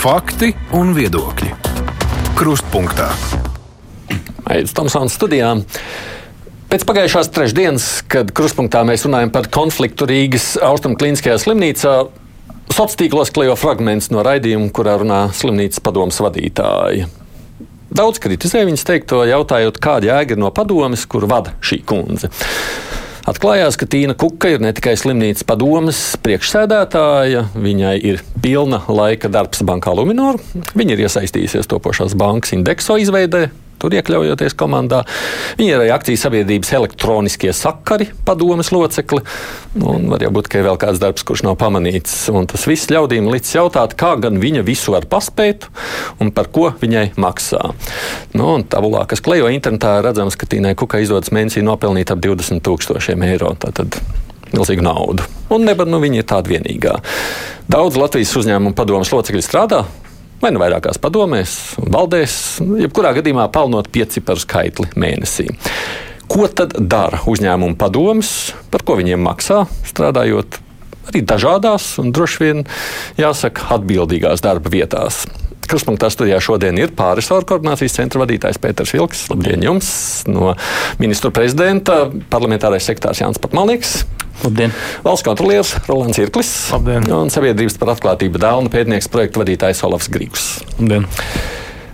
Fakti un viedokļi. Krustpunktā. Aizsmeļamies Tomsons studijām. Pēc pagājušās trešdienas, kad krustpunktā mēs runājam par konfliktu Rīgas Austrumkliniskajā slimnīcā, sociālos tīklos klejo fragments no raidījuma, kurā runā slimnīcas padomus vadītāja. Daudz kritizē viņas teikto, jautājot, kāda jēga ir no padomes, kur vada šī kundze. Atklājās, ka Tīna Kuka ir ne tikai slimnīcas padomes priekšsēdētāja, viņai ir pilna laika darbs bankā Luminor. Viņa ir iesaistījusies topošās bankas indekso izveidē, tur iekļaujoties komandā. Viņa ir arī akcijas sabiedrības elektroniskie sakari padomes locekli. Nu, un var jau būt, ka ir vēl kāds darbs, kurš nav pamanīts. Un tas viss ļaudīm līdz jautāt, kā gan viņa visu var paspēt un par ko viņai maksā. Nu, un tabulā, kas klejo internetā, redzams, ka Tīnai Kukai izdodas mēnesī nopelnīt ap 20 tūkstošiem eiro. Tātad milzīgu naudu. Un nebar, nu, viņa ir tāda vienīgā. Daudz Latvijas uzņēmumu padomus locekļi strādā vai nu vairākās padomēs, valdēs, jebkurā gadījumā pelnot pieciparu skaitli mēnesī. Ko tad dara uzņēmuma padomus, par ko viņiem maksā, strādājot arī dažādās un droši vien jāsaka atbildīgās darba vietās? Kruspunktā studijā šodien ir pārisoru koordinācijas centra vadītājs Pēters Vilks. Labdien jums! No ministru prezidenta parlamentārais sektārs Jānis Patmalnieks. Labdien! Valsts kontrolieris Rolands Irklis Labdien. un sabiedrības par atklātību dēlna pētnieks projektu vadītājs Olafs Grīgs. Labdien.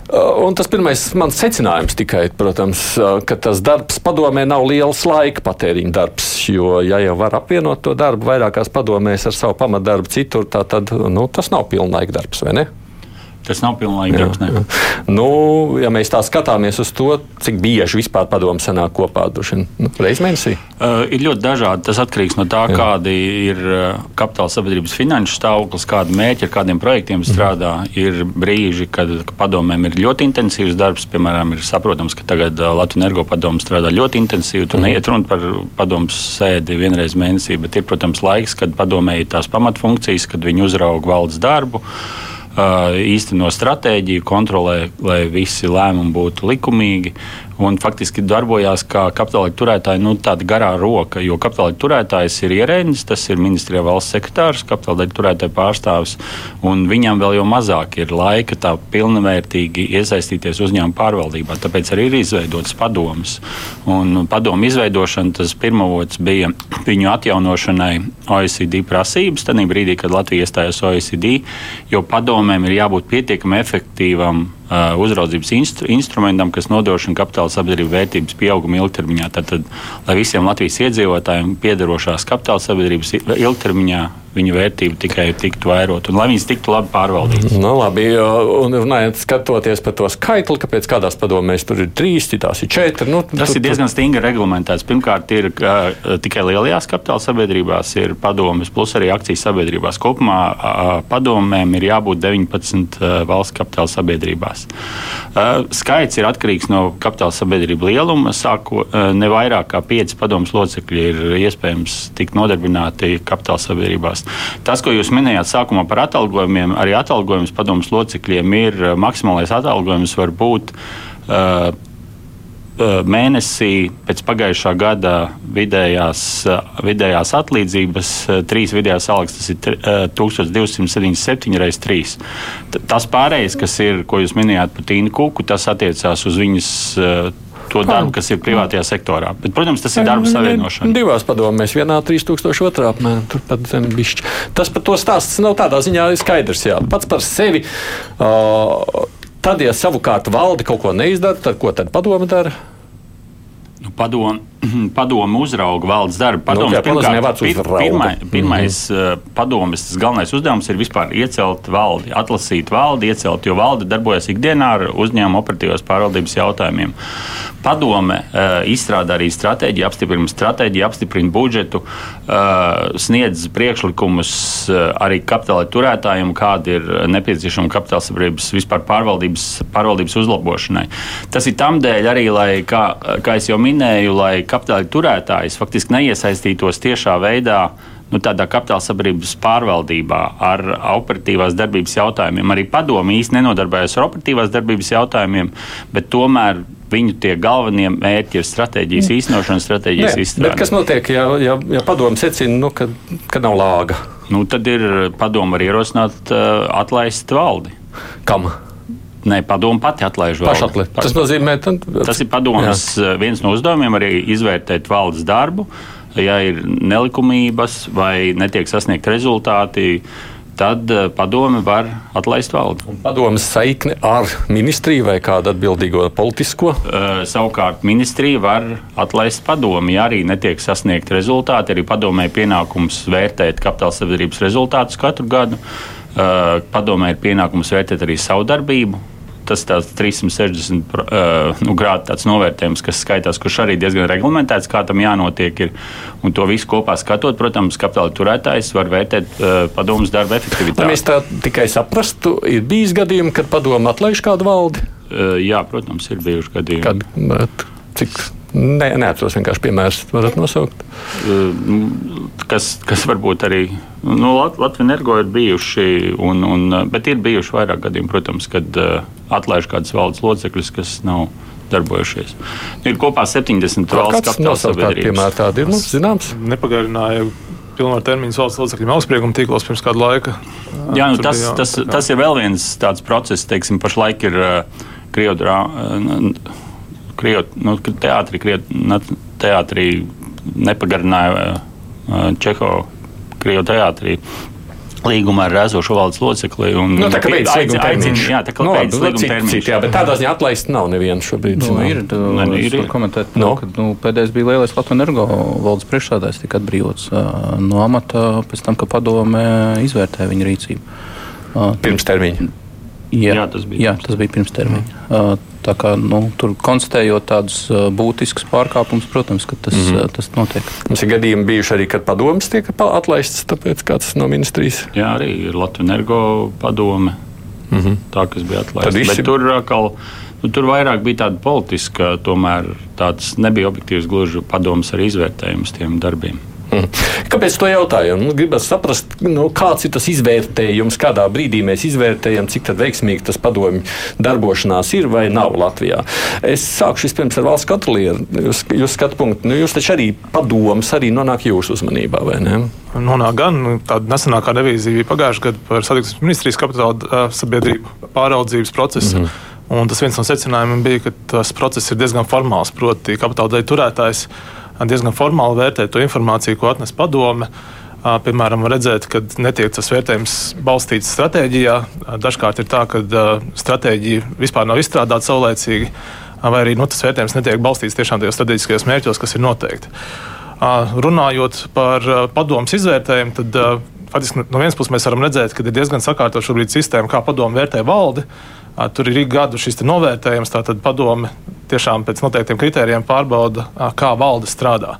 Uh, Un tas pirmais mans secinājums tikai, protams, uh, ka tas darbs padomē nav liels laika patēriņa darbs. Jo, ja jau var apvienot to darbu vairākās padomēs ar savu pamatdarbu citur, tā tad nu, tas nav pilnlaika darbs, vai ne? Tas nav pilnīgi darbs. Ne? Nu, ja mēs tā skatāmies uz to, cik bieži vispār padomu sanāk kopā, droši vien nu, reizes mēnesī. Uh, ir ļoti dažādi. Tas atkarīgs no tā, Jā. kāda ir uh, kapitāla sabiedrības finanšu stāvoklis, kāda mērķa ar kādiem projektiem strādā. Ir brīži, kad padomēm ir ļoti intensīvs darbs. Piemēram, ir saprotams, ka tagad uh, Latvijas energo padomu strādā ļoti intensīvi. Tur neiet runa par padomu sēdi vienreiz mēnesī, bet ir, protams, laiks, kad padomē ir tās pamatfunkcijas, kad viņi uzrauga valdes darbu. Uh, īsteno stratēģiju, kontrolē, lai visi lēmumi būtu likumīgi. Un faktiski darbojās kā kapitāla turētāja nu, garā roka, jo kapitāla turētājs ir ierēdnis, tas ir ministrijā valsts sekretārs, kapitāla turētāja pārstāvis. un Viņam vēl jau mazāk ir laika tā pilnvērtīgi iesaistīties uzņēmuma pārvaldībā. Tāpēc arī ir izveidots padoms. Un padomu izveidošana tas pirmavots bija viņu atjaunošanai OECD prasības, tad brīdī, kad Latvija iestājās OECD, jo padomēm ir jābūt pietiekami efektīvam uzraudzības instru, instrumentam, kas nodrošina kapitāla sabiedrību vērtības pieaugumu ilgtermiņā. Tātad, lai visiem Latvijas iedzīvotājiem piederošās kapitāla sabiedrības ilgtermiņā viņu vērtība tikai tiktu vairot un lai viņas tiktu labi pārvaldītas. Nu, labi, un runājot, skatoties par to skaitli, kāpēc kādās padomēs tur ir trīs, citās ir četri. Nu, Tas tur- ir diezgan stingri reglamentēts. Pirmkārt, ir uh, tikai lielajās kapitāla sabiedrībās, ir padomes, plus arī akcijas sabiedrībās. Kopumā uh, padomēm ir jābūt 19 uh, valsts kapitāla sabiedrībās. Uh, Skaits ir atkarīgs no kapitāla sabiedrību lieluma. Sāko, ne vairāk kā 5 padomus locekļi ir iespējams tikt nodarbināti kapitāla sabiedrībās. Tas, ko jūs minējāt sākumā par atalgojumiem, arī atalgojums padomus locekļiem ir uh, maksimālais atalgojums var būt. Uh, mēnesī pēc pagājušā gada vidējās, vidējās atlīdzības, trīs vidējās algas, tas ir tri- uh, 1277 reizes 3. Tas pārējais, kas ir, ko jūs minējāt par Tīnu Kuku, tas attiecās uz viņas. To darbu, kas ir privātajā sektorā. Bet, protams, tas ir darba savienošana. Divās padomēs, vienā 3000, otrā apmēram zem bišķi. Tas par to stāsts nav tādā ziņā skaidrs. Jā. Pats par sevi. Uh, tad, ja savukārt valde kaut ko neizdara, tad ko tad padome dara? Nu, Padomu padomu uzrauga valdes darbu. Padomus, Nu, vārds pir- pirmai, pirmais mm -hmm. padomus, tas galvenais uzdevums ir vispār iecelt valdi, atlasīt valdi, iecelt, jo valde darbojas ikdienā ar uzņēmuma operatīvās pārvaldības jautājumiem. Padome uh, izstrādā arī stratēģiju, apstiprina stratēģiju, apstiprina budžetu, uh, sniedz priekšlikumus uh, arī kapitāla turētājiem, kāda ir nepieciešama kapitāla sabiedrības vispār pārvaldības, pārvaldības uzlabošanai. Tas ir tam dēļ arī, lai, kā, kā es jau minēju, lai kapitāla turētājs faktiski neiesaistītos tiešā veidā nu, tādā kapitāla sabiedrības pārvaldībā ar operatīvās darbības jautājumiem. Arī padomi īsti nenodarbojas ar operatīvās darbības jautājumiem, bet tomēr viņu tie galvenie mērķi ir stratēģijas īstenošana, stratēģijas izstrāde. bet kas notiek, ja, ja, ja padomu secina, nu, ka, ka nav lāga? Nu, tad ir padoma var ierosināt uh, atlaist valdi. Kam? Nē, padomu pati atlaiž valdi. Tas nozīmē, ka tas ir padomas viens no uzdevumiem arī izvērtēt valdes darbu. Ja ir nelikumības vai netiek sasniegt rezultāti, tad padome var atlaist valdi. Padomas saikne ar ministriju vai kādu atbildīgo politisko? Uh, savukārt ministrija var atlaist padomi, ja arī netiek sasniegt rezultāti. Arī padomē pienākums vērtēt kapitāla sabiedrības rezultātus katru gadu. Padomē ir pienākums vērtēt arī savu darbību tas tāds 360 uh, nu, grādu novērtējums, kas skaitās, kurš arī diezgan reglamentēts, kā tam jānotiek. Ir. Un to visu kopā skatot, protams, kapitāla turētājs var vērtēt uh, padomus darba efektivitāti. Lai mēs tā tikai saprastu, ir bijis gadījumi, kad padomu atlaiž kādu valdi? Uh, jā, protams, ir bijuši gadījumi. Kad, cik Ne, neatceros vienkārši piemērus, varat nosaukt. Kas, kas varbūt arī nu, Latvijas energo ir bijuši, un, un, bet ir bijuši vairāk gadījumi, protams, kad uh, atlaiž kādas valdes locekļus, kas nav darbojušies. Ir kopā 70 valsts kapitāla sabiedrības. Piemēram, tādi ir, nu, zināms. Nepagarināja pilnvaru termiņus valsts locekļiem augstsprieguma tīklos pirms kāda laika. Jā, nu, tas, bija, tas, tas, tas ir vēl viens tāds process, teiksim, pašlaik ir uh, Krievu nu, teātrī, teātrī nepagarināja uh, Čeho Krievu teātrī līgumā ar esošo valdes locekli. Un, nu, tā kā beidz līguma termiņš. Jā, tā kā nu, beidz līguma termiņš. Jā, bet tādā ziņā atlaist nav neviens šobrīd. Nu, ir, tu, ne, nu, ir, ir. komentēt, no. ka nu, pēdējais bija lielais Latvijas energo valdes priekšsādājs tika atbrīvots uh, no amata pēc tam, ka padome izvērtēja viņa rīcību. Uh, Pirms termiņa. Jā, jā, tas bija, jā, tas bija pirms termiņa. Mm. Tā kā, nu, tur konstatējot tādus būtiskus pārkāpumus, protams, tas, mm -hmm. tas notiek. Mums ir gadījumi bijuši arī, kad padomas tiek atlaistas, tāpēc kāds no ministrijas. Jā, arī ir Latvijas energo padome. Mm -hmm. Tā, kas bija atlaista. Visi... Tur, atkal, nu, tur vairāk bija tāda politiska, tomēr tāds nebija objektīvs gluži padoms ar izvērtējums tiem darbiem. Mhm. Kāpēc to jautāju? Nu, Gribētu saprast, nu, kāds ir tas izvērtējums, kādā brīdī mēs izvērtējam, cik veiksmīgi tas padomju darbošanās ir vai nav Latvijā. Es sākšu vispirms ar valsts jūs skatu punktu, nu, jūs taču arī padoms arī nonāk jūsu uzmanībā, vai ne? Nonāk gan nu, tāda nesenākā revīzija bija pagājušajā gadā par satiksmes ministrijas kapitāla sabiedrību pāraudzības procesu. Mm -hmm. Un tas viens no secinājumiem bija, ka tas process ir diezgan formāls. Proti, kapitāla daļu turētājs diezgan formāli vērtēt to informāciju, ko atnes padome. Piemēram, redzēt, ka netiek tas vērtējums balstīts stratēģijā. Dažkārt ir tā, ka stratēģija vispār nav izstrādāta saulēcīgi, vai arī nu, tas vērtējums netiek balstīts tiešām tajos strateģiskajos mērķos, kas ir noteikti. Runājot par padomus izvērtējumu, tad faktiski no vienas puses mēs varam redzēt, ka ir diezgan sakārtot šobrīd sistēma, kā padomu vērtē valdi. Tur ir ik gadu šis novērtējums, tātad padome tiešām pēc noteiktiem kritērijiem pārbauda, kā valde strādā.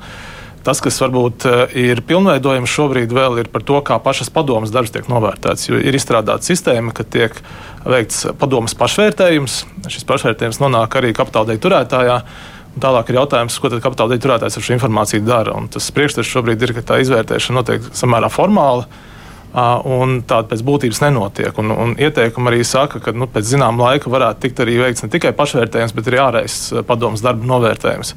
Tas, kas varbūt ir pilnveidojams šobrīd, vēl ir par to, kā pašas padomas darbs tiek novērtēts. Jo ir izstrādāta sistēma, ka tiek veikts padomas pašvērtējums. Šis pašvērtējums nonāk arī kapitāla deju turētājā. Tālāk ir jautājums, ko tad kapitāla deju turētājs ar šo informāciju dara. Un tas priekšstats šobrīd ir, ka tā izvērtēšana notiek samērā formāli un tāda pēc būtības nenotiek. Un, un ieteikumi arī saka, ka nu, pēc zināma laika varētu tikt arī veikts ne tikai pašvērtējums, bet arī ārējais padomus darba novērtējums.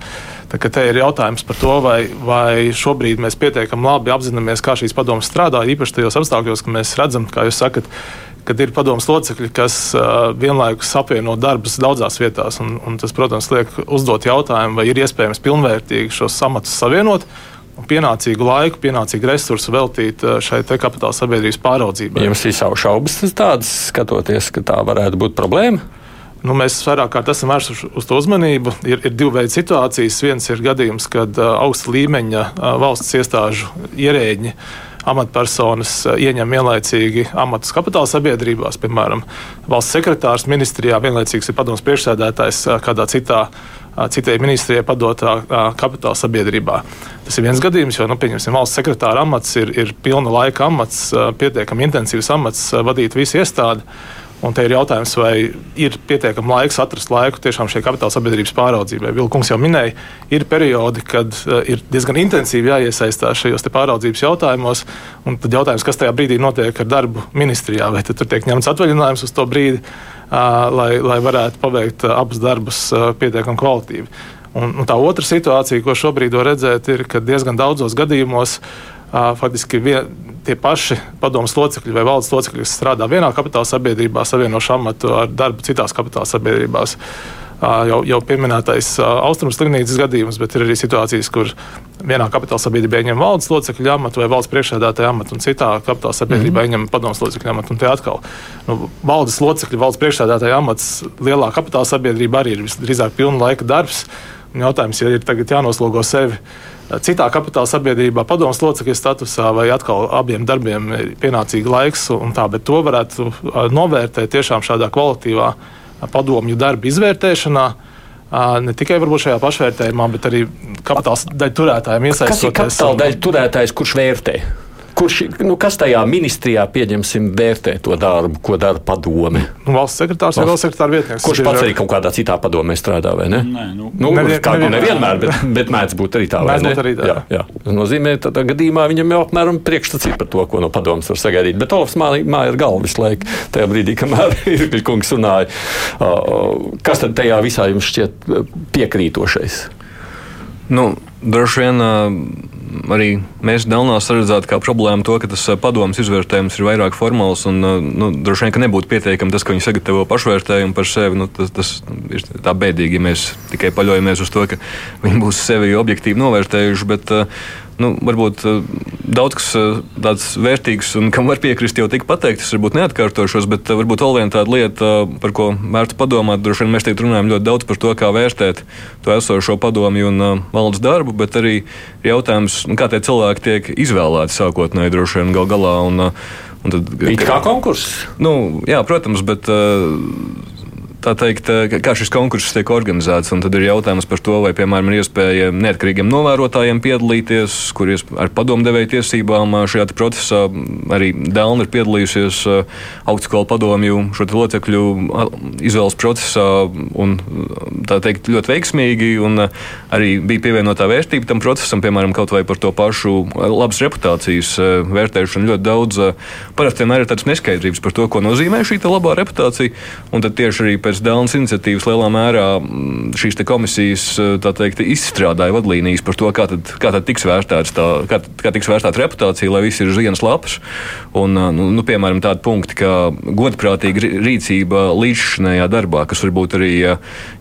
Tā te ir jautājums par to, vai, vai šobrīd mēs pietiekami labi apzināmies, kā šīs padomas strādā, īpaši tajos apstākļos, ka mēs redzam, kā jūs sakat, kad ir padomus locekļi, kas uh, vienlaikus apvieno darbus daudzās vietās. Un, un tas, protams, liek uzdot jautājumu, vai ir iespējams pilnvērtīgi šos amatus savienot pienācīgu laiku, pienācīgu resursu veltīt eh, šai kapitāla sabiedrības pāraudzībai. Jums ir savu šaubas, tādas skatoties, ka tā varētu būt problēma? Nu, mēs vairāk kārt esam vērsuši uz to uzmanību. Ir, ir divi veidi situācijas. Viens ir gadījums, kad uh, augsta līmeņa uh, valsts iestāžu ierēģi amatpersonas ieņem vienlaicīgi amatus kapitāla sabiedrībās, piemēram, valsts sekretārs ministrijā, vienlaicīgs ir padomus priekšsēdētājs kādā citā citai ministrijai padotā kapitāla sabiedrībā. Tas ir viens gadījums, jo nu, valsts sekretāra amats ir, ir pilna laika amats, pietiekami intensīvs amats vadīt visu iestādi. Un te ir jautājums, vai ir pietiekami laiks atrast laiku tiešām šai kapitāla sabiedrības pāraudzībai. Vilkungs jau minēja, ir periodi, kad ir diezgan intensīvi jāiesaistās šajos pāraudzības jautājumos. Tad jautājums, kas tajā brīdī notiek ar darbu ministrijā, vai tur tiek ņemts atvaļinājums uz to brīdi, lai, lai varētu paveikt uh, abus darbus uh, pietiekami kvalitīvi. Un, un tā otra situācija, ko šobrīd var redzēt, ir, ka diezgan daudzos gadījumos uh, faktiski vien, tie paši padomus locekļi vai valdes locekļi, kas strādā vienā kapitāla sabiedrībā, savienošu amatu ar darbu citās kapitāla sabiedrībās. Jau, jau pieminētais austrumu slimnīcas gadījums, bet ir arī situācijas, kur vienā kapitāla sabiedrībā ieņem valdes locekļu amatu vai valsts priekšsēdētāja amatu, un citā kapitāla sabiedrībā mm -hmm. ieņem padomus locekļu amatu. Un tie atkal nu, valdes locekļu, valsts priekšsēdētāja amats lielā kapitāla sabiedrībā arī ir visdrīzāk pilna laika darbs. Jautājums, ja ir tagad jānoslogo sevi citā kapitāla sabiedrībā, padomus locekļa statusā, vai atkal abiem darbiem ir pienācīga laiks, un tā, bet to varētu novērtēt tiešām šādā kvalitīvā padomju darba izvērtēšanā. Ne tikai šajā pašvērtējumā, bet arī kapitāla daļu turētājiem iesaistoties. Kas ir kapitāla daļu turētājs, kurš vērtē? Kurš, nu, kas tajā ministrijā, pieņemsim, vērtē to darbu, ko dara padome? Nu, valsts sekretārs vai valsts sekretāra vietnieks. Kurš pats arī kaut kādā citā padomē strādā, vai ne? Nē, nu, nu, nevien, kā, nevienmēr, nevienmēr, bet, bet mēdz būt arī tā. Mēdz būt arī tā. Jā, jā. Tas nozīmē, ka tādā gadījumā viņam jau apmēram priekšstats ir par to, ko no padomas var sagaidīt. Bet Olofs māja ir galva visu laiku tajā brīdī, kamēr ir kungs runāja. Kas tad tajā visā jums šķiet piekrītošais? Nu, droši vien arī mēs Dēlnā saredzētu kā problēmu to, ka tas padomus izvērtējums ir vairāk formāls un nu, droši vien nebūtu pietiekami tas, ka viņi sagatavo pašvērtējumu par sevi. Nu, tas, tas ir tā bēdīgi, ja mēs tikai paļaujamies uz to, ka viņi būs sevi objektīvi novērtējuši. Bet, nu, varbūt eh, daudz kas eh, tāds vērtīgs un kam var piekrist, jau tika pateikts. Es varbūt neatkārtošos, bet eh, varbūt vēl viena tāda lieta, par ko vērts padomāt. Droši vien mēs šeit runājam ļoti daudz par to, kā vērtēt to esošo padomju un valdes darbu, bet arī jautājums, nu, kā tie cilvēki tiek izvēlēti sākotnēji droši vien gal galā. Un, un tad, It kā konkurss? Nu, jā, protams, bet. Uh, tā teikt, eh, kā šis konkurss tiek organizēts. Tad ir jautājums par to, vai, piemēram, ir iespēja neatkarīgiem novērotājiem piedalīties, kur ar padomdevēju tiesībām eh, šajā procesā arī Dēlna ir piedalījusies eh, augstskola padomju šo locekļu izvēles procesā un tā teikt ļoti veiksmīgi. Arī bija pievienotā vērtība tam procesam, piemēram, kaut vai par to pašu labas reputācijas vērtēšanu. Ļoti daudz parasti vienmēr ir tādas neskaidrības par to, ko nozīmē šī labā reputācija. Un tad tieši arī pēc pēc Dēlnas iniciatīvas lielā mērā mm, šīs komisijas eh, teikt, izstrādāja vadlīnijas par to, kā tad, kā tad tiks vērtēts tā, kā, kā tiks vērtēta reputācija, lai viss ir zienas lapas. Un, eh, nu, nu, piemēram, tādi punkti kā godprātīga rīcība līdzšinējā darbā, kas varbūt arī, ja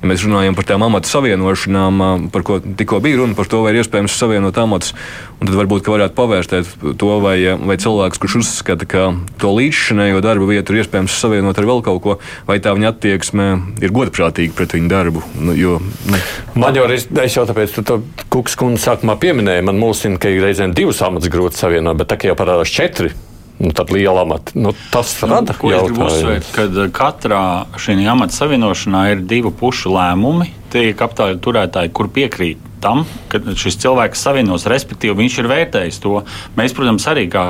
mēs runājam par tām amatu savienošanām, eh, par ko tikko bija runa, par to, vai ir iespējams savienot amatus, tad varbūt varētu pavērtēt to, vai, vai cilvēks, kurš uzskata, ka to līdzšinējo darbu vietu ir iespējams savienot ar vēl kaut ko, vai tā viņa attieksme ir godprātīga pret viņu darbu. Nu, jo, ne. Man jau es, es jau tāpēc, ka Kukas kundze sākumā pieminēja, man mulsina, ka ir reizēm divas amatas grūti savienot, bet tā kā jau parādās četri. Nu, tad liela amata. Nu, tas nu, rada nu, uzsvērt, ka katrā šī amata savienošanā ir divu pušu lēmumi. Tie ir kapitāla turētāji, kur piekrīt tam, ka šis cilvēks savienos, respektīvi viņš ir vērtējis to. Mēs, protams, arī kā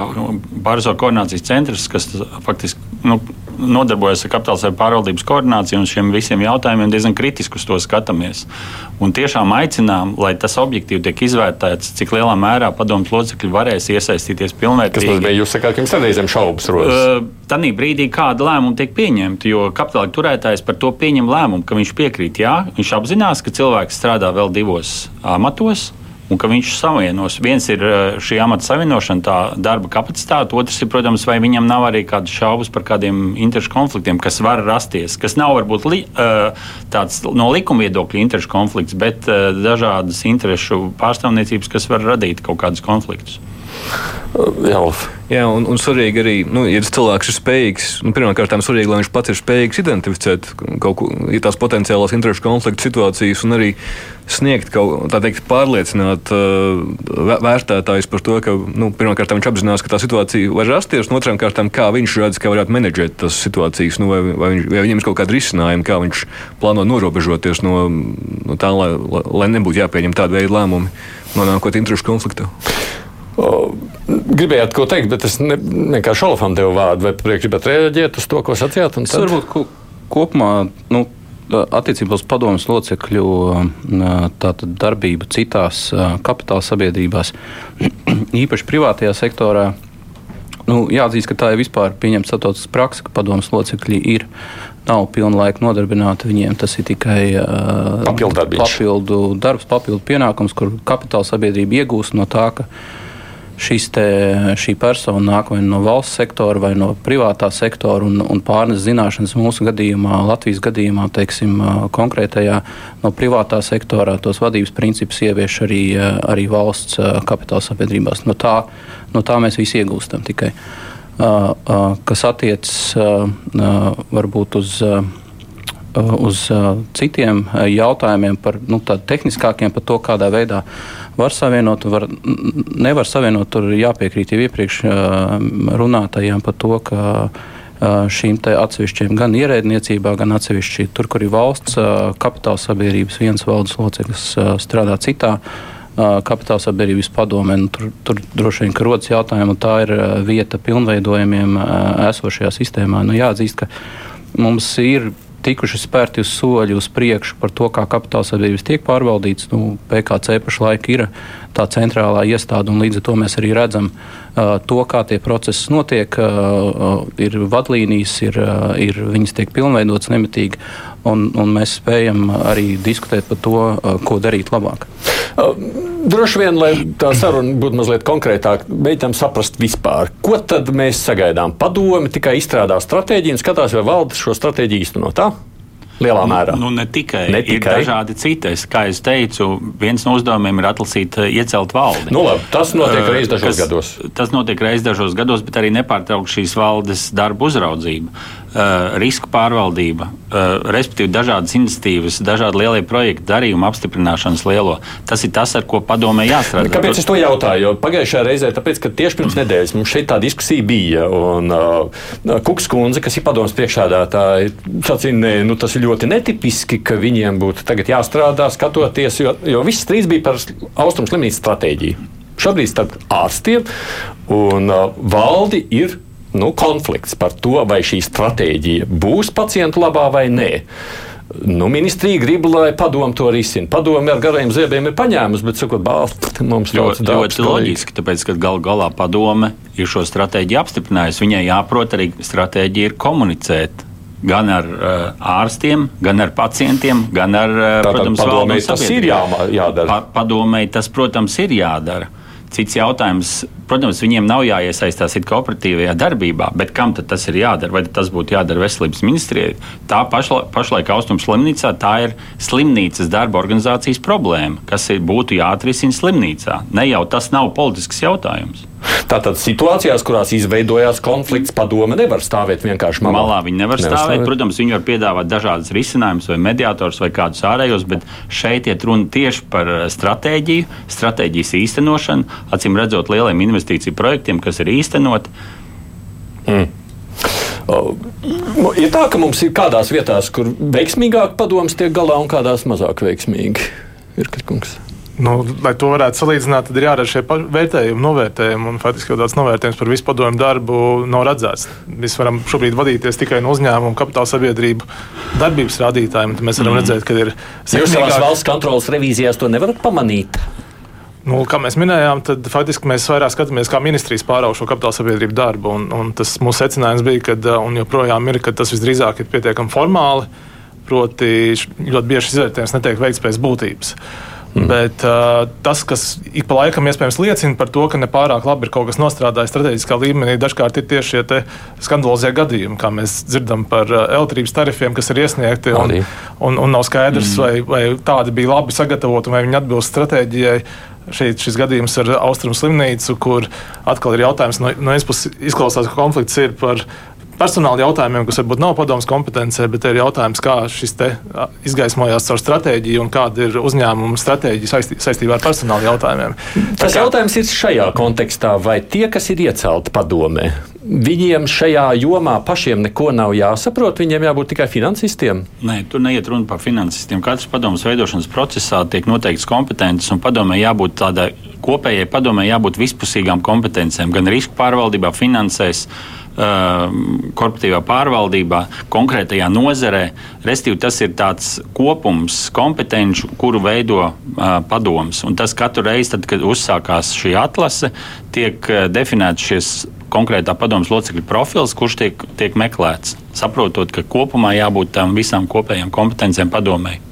pārsvaru koordinācijas centrs, kas faktiski nu, nodarbojas ar kapitāla pārvaldības koordināciju un šiem visiem jautājumiem, diezgan kritiski uz to skatāmies. Un tiešām aicinām, lai tas objektīvi tiek izvērtēts, cik lielā mērā padomus locekļi varēs iesaistīties pilnvērtīgi. Tas nozīmē, jūs sakāt, ka jums reizēm šaubas rodas. Uh, Tanī brīdī, kāda lēmuma tiek pieņemta, jo kapitāla turētājs par to pieņem lēmumu, ka viņš piekrīt, jā, viņš apzinās, ka cilvēks strādā vēl divos amatos un ka viņš savienos. Viens ir eh, šī amata savienošana, tā darba kapacitāte, otrs ir, protams, vai viņam nav arī kādas šaubas par kādiem interešu konfliktiem, kas var rasties, kas nav varbūt li, eh, tāds no likuma viedokļa interešu konflikts, bet eh, dažādas interešu pārstāvniecības, kas var radīt kaut kādus konfliktus. Jā, Jā un, un svarīgi arī, nu, ja cilvēks ir spējīgs, nu, pirmkārt, svarīgi, lai viņš pats ir spējīgs identificēt kaut ko, ja tās potenciālās interešu konflikta situācijas un arī sniegt kaut kā teikt, pārliecināt uh, vērtētājus par to, ka nu, pirmkārt viņš apzinās, ka tā situācija var rasties, un otrām kārtām, kā viņš redz, kā varētu menedžēt tās situācijas, nu, vai, vai, viņš, vai viņam ir kaut kāda risinājuma, kā viņš plāno norobežoties no, no tā, lai, lai nebūtu jāpieņem tāda veida lēmumi, nonākot interešu konfliktā. Gribējāt ko teikt, bet es ne, vienkārši Olafam devu vārdu. Vai priekš gribat reaģēt uz to, ko sacījāt? Es varbūt ko, kopumā. Nu, Attiecībā uz padomus locekļu darbību citās kapitāla sabiedrībās, īpaši privātajā sektorā, nu, jāatzīst, ka tā ir vispār pieņemta starptautiskā praksa, ka padomus locekļi ir nav pilna laika nodarbināti. Viņiem tas ir tikai uh, papildu, darbs, papildu pienākums, kur kapitāla sabiedrība iegūst no tā, ka šis te, šī persona nāk vai no valsts sektora vai no privātā sektora un, un pārnes zināšanas mūsu gadījumā, Latvijas gadījumā, teiksim, konkrētajā no privātā sektorā tos vadības principus ievieš arī, arī valsts kapitāla sabiedrībās. No tā, no tā mēs visi iegūstam tikai. Kas attiecas varbūt uz uz citiem jautājumiem, par nu, tehniskākiem, par to, kādā veidā var savienot, var, nevar savienot. Tur jāpiekrīt jau iepriekš runātajām par to, ka šīm atsevišķiem gan ierēdniecībā, gan atsevišķi tur, kur ir valsts kapitāla sabiedrības viens valdes loceklis strādā citā. Kapitāla sabiedrības padomē, nu, tur, tur droši vien rodas jautājums, un tā ir vieta pilnveidojumiem esošajā sistēmā. Nu, jāatzīst, ka mums ir tikuši spērti uz soļi uz priekšu par to, kā kapitāla sabiedrības tiek pārvaldīts. Nu, PKC pašlaik ir tā centrālā iestāde, un līdz ar to mēs arī redzam uh, to, kā tie procesi notiek. Uh, ir vadlīnijas, ir, uh, ir viņas tiek pilnveidotas nemitīgi, un, un mēs spējam arī diskutēt par to, ko darīt labāk. Droši vien, lai tā saruna būtu mazliet konkrētāka, mēģinām saprast vispār, ko tad mēs sagaidām. Padomi tikai izstrādā stratēģiju un skatās, vai valde šo stratēģiju īstenot. Lielā nu, mērā. Nu, ne tikai. ne tikai. Ir dažādi citi. Kā jau teicu, viens no uzdevumiem ir atlasīt, iecelt valdi. Nu, labi, tas notiek uh, reizes dažos kas, gados. Tas notiek reizes dažos gados, bet arī nepārtraukt šīs valdes darbu uzraudzību. Uh, risku pārvaldība, uh, respektīvi dažādas iniciatīvas, dažādi lielie projekti, darījuma apstiprināšanas lielo. Tas ir tas, ar ko padomē jāstrādā. Kāpēc es to jautāju? Jo pagājušajā reizē, tāpēc, ka tieši pirms nedēļas mums šeit tā diskusija bija, un uh, Kuks kundze, kas ir padomas priekšādātāja, sacīja, nu, tas ir ļoti netipiski, ka viņiem būtu tagad jāstrādā, skatoties, jo, jo viss strīds bija par austrumu slimnīcu stratēģiju. Šobrīd starp ārstiem un uh, valdi ir nu, konflikts par to, vai šī stratēģija būs pacientu labā vai nē. Nu, ministrija grib, lai padomu to risina. Padomu ar gariem ziebiem ir paņēmusi, bet, sakot, balti mums ļoti daudz. Ļoti loģiski, tāpēc, ka gal galā padome ir šo stratēģiju apstiprinājusi. Viņai jāprot arī stratēģija ir komunicēt gan ar uh, ārstiem, gan ar pacientiem, gan ar, uh, Tātad, protams, padomēji tas ir jā, jādara. Pa, padomēji tas, protams, ir jādara. Cits jautājums, protams, viņiem nav jāiesaistās kooperatīvajā darbībā, bet kam tas ir jādara? Vai tas būtu jādara veselības ministrijai? Tā pašla, pašlaik Austrums slimnīcā tā ir slimnīcas darba organizācijas problēma, kas ir, būtu jāatrisina slimnīcā. Ne jau tas nav politisks jautājums. Tātad situācijās, kurās izveidojās konflikts, padome nevar stāvēt vienkārši malā. malā viņi nevar, nevar stāvēt. stāvēt. Protams, viņi var piedāvāt dažādas risinājumus, vai mediātors, vai kādus ārējos, bet šeit iet runa tieši par eh, stratēģiju, stratēģijas īstenošanu, acīm redzot lieliem investīciju projektiem, kas ir īstenoti. Mm. Ir tā, ka mums ir kādās vietās, kur veiksmīgāk padoms tiek galā un kādās mazāk veiksmīgi. Ir kas kungs. Nu, lai to varētu salīdzināt, tad ir jādara šie vērtējumi, novērtējumi. Un faktiski jau tāds novērtējums par visu padomu darbu nav redzēts. Mēs varam šobrīd vadīties tikai no uzņēmumu, kapitāla sabiedrību darbības rādītājiem. Mēs varam mm. redzēt, ka ir. Jūs savās valsts kontrolas revīzijās to nevarat pamanīt. Nu, kā mēs minējām, tad faktiski mēs vairāk skatāmies, kā ministrijas pārauga šo kapitāla sabiedrību darbu. Un, un tas mūsu secinājums bija, ka, un joprojām ir, ka tas visdrīzāk ir pietiekami formāli. Proti, ļoti bieži izvērtējums netiek veikts pēc būtības. Mm. Bet uh, tas, kas ik pa laikam iespējams liecina par to, ka nepārāk labi ir kaut kas nostrādājis strateģiskā līmenī, dažkārt ir tieši šie skandalozie gadījumi, kā mēs dzirdam par uh, elektrības tarifiem, kas ir iesniegti. Un, un, un nav skaidrs, mm. vai, vai tādi bija labi sagatavoti, vai viņi atbilst stratēģijai. Šeit šis gadījums ar austrumu slimnīcu, kur atkal ir jautājums, no, no vienas puses izklausās, ka konflikts ir par personāla jautājumiem, kas varbūt nav padomus kompetencē, bet ir jautājums, kā šis izgaismojās caur stratēģiju un kāda ir uzņēmuma stratēģija saistī, saistībā ar personāla jautājumiem. Tas kā... jautājums ir šajā kontekstā, vai tie, kas ir iecelti padomē, viņiem šajā jomā pašiem neko nav jāsaprot, viņiem jābūt tikai finansistiem? Nē, tur neiet runa par finansistiem. Katrs padomus veidošanas procesā tiek noteikts kompetences, un padomē jābūt tādai kopējai padomē jābūt vispusīgām kompetencijām, gan risku pārvaldībā, finansēs korporatīvā pārvaldībā, konkrētajā nozarē. Restīvi, tas ir tāds kopums kompetenci, kuru veido uh, padoms. Un tas katru reizi, tad, kad uzsākās šī atlase, tiek uh, definēts šis konkrētā padomus locekļa profils, kurš tiek, tiek meklēts. Saprotot, ka kopumā jābūt tam visām kopējām kompetencijām padomēji.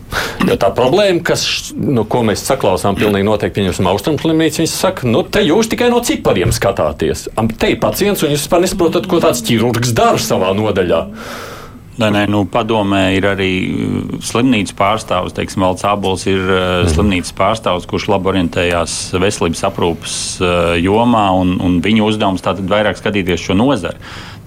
Jo tā problēma, kas, nu, ko mēs saklausām, pilnīgi noteikti pieņemsim austrumslimnīcu, viņi saka, nu, te jūs tikai no cipariem skatāties. Te ir pacients, un jūs vispār nesaprotat, ko tāds ķirurgs dara savā nodaļā. Nē, nē, nu, padomē ir arī uh, slimnīcas pārstāvis. Teiksim, Valds Abols ir mm. slimnīcas pārstāvis, kurš labi orientējās veselības aprūpas uh, jomā, un, un viņa uzdevums tātad vairāk skatīties šo nozari.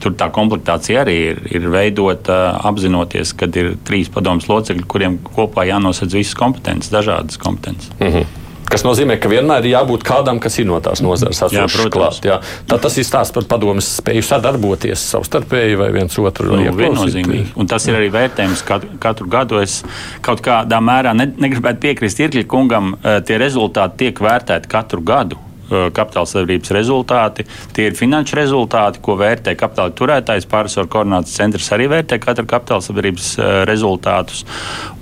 Tur tā komplektācija arī ir, ir veidota apzinoties, ka ir trīs padomus locekļi, kuriem kopā jānosedz visas kompetences, dažādas kompetences. Mm -hmm. Tas nozīmē, ka vienmēr ir jābūt kādam, kas ir no tās nozares atsevišķi. Tas ir stāsts par padomus spēju sadarboties savstarpēji vai viens otru nu, viennozīmīgi. Un tas ir arī vērtējums katru, katru gadu. Es kaut kādā mērā ne, negribētu piekrist Irkļa kungam, eh, tie rezultāti tiek vērtēti katru gadu. Uh, kapitāla sabiedrības rezultāti. Tie ir finanšu rezultāti, ko vērtē kapitāla turētājs. Pārsvaru koordinācijas centrs arī vērtē katra kapitāla sabiedrības uh, rezultātus.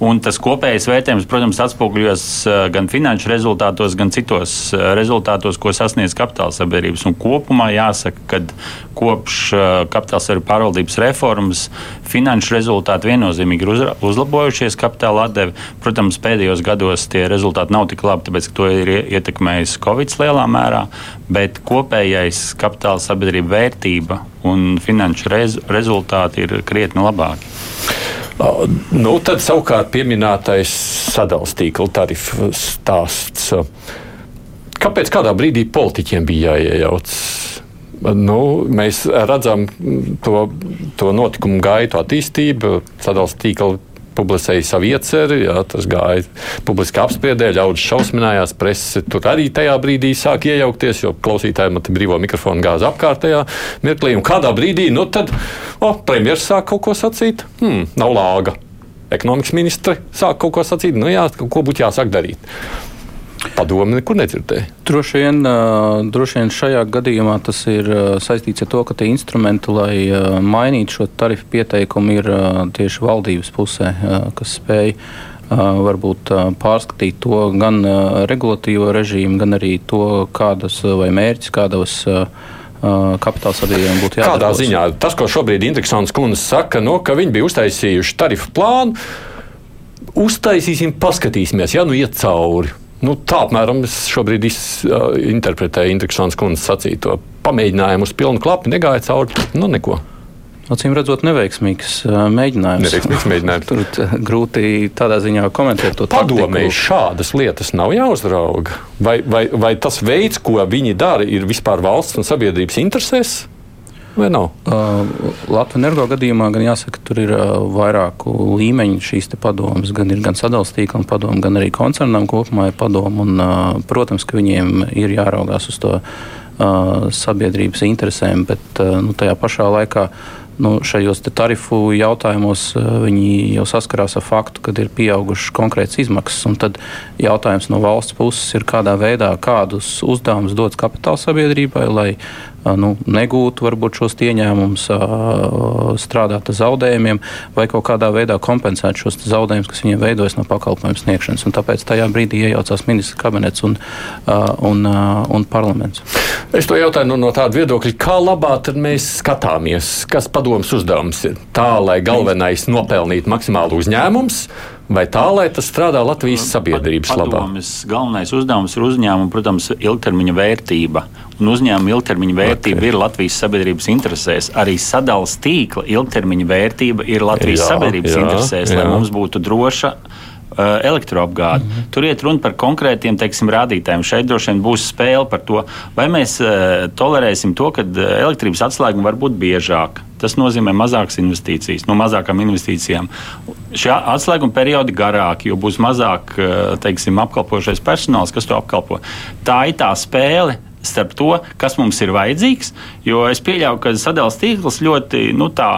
Un tas kopējais vērtējums, protams, atspoguļos uh, gan finanšu rezultātos, gan citos rezultātos, ko sasniedz kapitāla sabiedrības. Un kopumā jāsaka, ka kopš kapitāla sabiedrības pārvaldības reformas finanšu rezultāti viennozīmīgi ir uzlabojušies kapitāla atdevi. Protams, pēdējos gados tie rezultāti nav tik labi, tāpēc, ka to ir ietekmējis Covid lielā mērā mērā, bet kopējais kapitāla sabiedrība vērtība un finanšu rez, rezultāti ir krietni labāki. Nu, tad savukārt pieminētais sadalījuma tīkla tarifu stāsts. Kāpēc kādā brīdī politiķiem bija jāiejaucas? Nu, mēs redzam to, to notikumu gaitu, attīstību, sadalījuma tīkla publicēja savu ieceri, jā, tas gāja publiski apspriedē, ļaudis šausminājās, presse tur arī tajā brīdī sāk iejaukties, jo klausītājiem man brīvo mikrofonu gāza apkārtējā mirklī. Un kādā brīdī, nu tad, o, premjeras sāk kaut ko sacīt, hmm, nav lāga. Ekonomikas ministre sāk kaut ko sacīt, nu jā, ko būtu jāsāk darīt. Padomu nekur nedzirdēju. Droši vien, droši vien šajā gadījumā tas ir saistīts ar to, ka tie instrumenti, lai mainītu šo tarifu pieteikumu, ir tieši valdības pusē, kas spēj varbūt pārskatīt to gan regulatīvo režīmu, gan arī to, kādas vai mērķis, kādos kapitāla sabiedrībām būtu jādara. Kādā ziņā tas, ko šobrīd Intriksons kundze saka, no, ka viņi bija uztaisījuši tarifu plānu, uztaisīsim, paskatīsimies, ja nu iet cauri. Nu, tā apmēram es šobrīd iz, uh, interpretēju Indriksons kundzes sacīto. Pamēģinājumu uz pilnu klapu negāja cauri. Nu, neko. Acīm redzot, neveiksmīgs mēģinājums. Neveiksmīgs mēģinājums. Tur grūti tādā ziņā komentēt to padomēju. Šādas lietas nav jāuzrauga. Vai, vai, vai tas veids, ko viņi dara, ir vispār valsts un sabiedrības interesēs? Vai nav? Uh, Latvijas energo gadījumā gan jāsaka, tur ir uh, vairāku līmeņu šīs padomas. Gan ir gan sadalījuma padoma, gan arī koncernam kopumā ir padoma. Un, uh, protams, ka viņiem ir jāraugās uz to uh, sabiedrības interesēm, bet uh, nu, tajā pašā laikā nu, šajos tarifu jautājumos uh, viņi jau saskarās ar faktu, ka ir pieaugušas konkrētas izmaksas. Tad jautājums no valsts puses ir, kādā veidā, kādus uzdevumus dots kapitāla sabiedrībai, lai nu, negūtu varbūt šos ieņēmumus, strādāt ar zaudējumiem vai kaut kādā veidā kompensēt šos zaudējumus, kas viņiem veidojas no pakalpojumu sniegšanas. Un tāpēc tajā brīdī iejaucās ministrs kabinets un, un, un parlaments. Es to jautāju no, no tāda viedokļa, kā labāk mēs skatāmies, kas padomus uzdevums ir tā, lai galvenais nopelnītu maksimālu uzņēmumu vai tā, lai tas strādā Latvijas sabiedrības labā? Galvenais uzdevums ir uzņēmuma, protams, ilgtermiņa vērtība. Un uzņēmuma ilgtermiņa vērtība okay. ir Latvijas sabiedrības interesēs. Arī sadalījuma tīkla ilgtermiņa vērtība ir Latvijas jā, sabiedrības jā, interesēs, jā. lai mums būtu droša elektroapgādi. Mm -hmm. Tur iet runa par konkrētiem teiksim, rādītājiem. Šeit droši vien būs spēle par to, vai mēs uh, tolerēsim to, ka elektrības atslēguma var būt biežāka. Tas nozīmē mazākas investīcijas, no mazākām investīcijām. Šie atslēguma periodi garāki, jo būs mazāk teiksim, apkalpošais personāls, kas to apkalpo. Tā ir tā spēle, starp to, kas mums ir vajadzīgs. Jo es pieļauju, ka sadalījuma tīkls ļoti nu, tā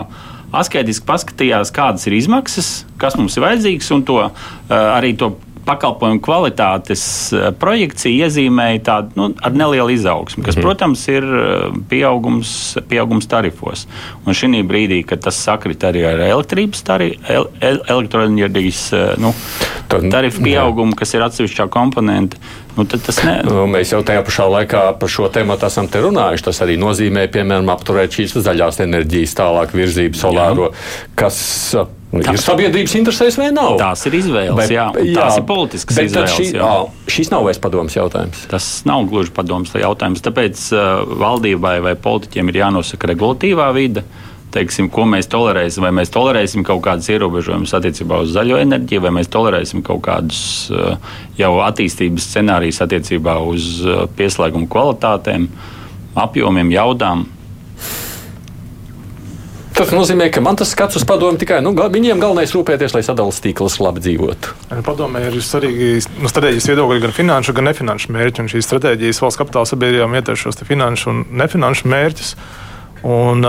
asketiski paskatījās, kādas ir izmaksas, kas mums ir vajadzīgs, un to, uh, arī to pakalpojumu kvalitātes eh, projekcija iezīmēja tādu nu, ar nelielu izaugsmu, kas, mm. protams, ir eh, pieaugums, pieaugums tarifos. Un šī brīdī, kad tas sakrit arī ar elektrības tarifu, el, elektroenerģijas nu, tarifu pieaugumu, kas ir atsevišķā komponente, Nu, nu, mēs jau tajā pašā laikā par šo tēmu esam te runājuši. Tas arī nozīmē, piemēram, apturēt šīs zaļās enerģijas tālāk virzību solāro, Jā. kas Nu, ir sabiedrības interesēs vai nav? Tās ir izvēles, bet, jā, jā, tās ir politiskas bet izvēles. Šī, jā. šis nav vairs padoms jautājums. Tas nav gluži padoms jautājums. Tāpēc uh, valdībai vai politiķiem ir jānosaka regulatīvā vide. Teiksim, ko mēs tolerēsim, vai mēs tolerēsim kaut kādus ierobežojumus attiecībā uz zaļo enerģiju, vai mēs tolerēsim kaut kādus uh, jau attīstības scenārijus attiecībā uz uh, pieslēgumu kvalitātēm, apjomiem, jaudām. Tas nozīmē, ka man tas skats uz padomu tikai nu, viņiem galvenais rūpēties, lai sadalījums tīkls labi dzīvotu. Padomē ir svarīgi no nu, strateģijas viedokļa gan finanšu, gan nefinanšu mērķi. Un šīs stratēģijas valsts kapitāla sabiedrībām ietver šos finanšu un nefinanšu mērķus. Un,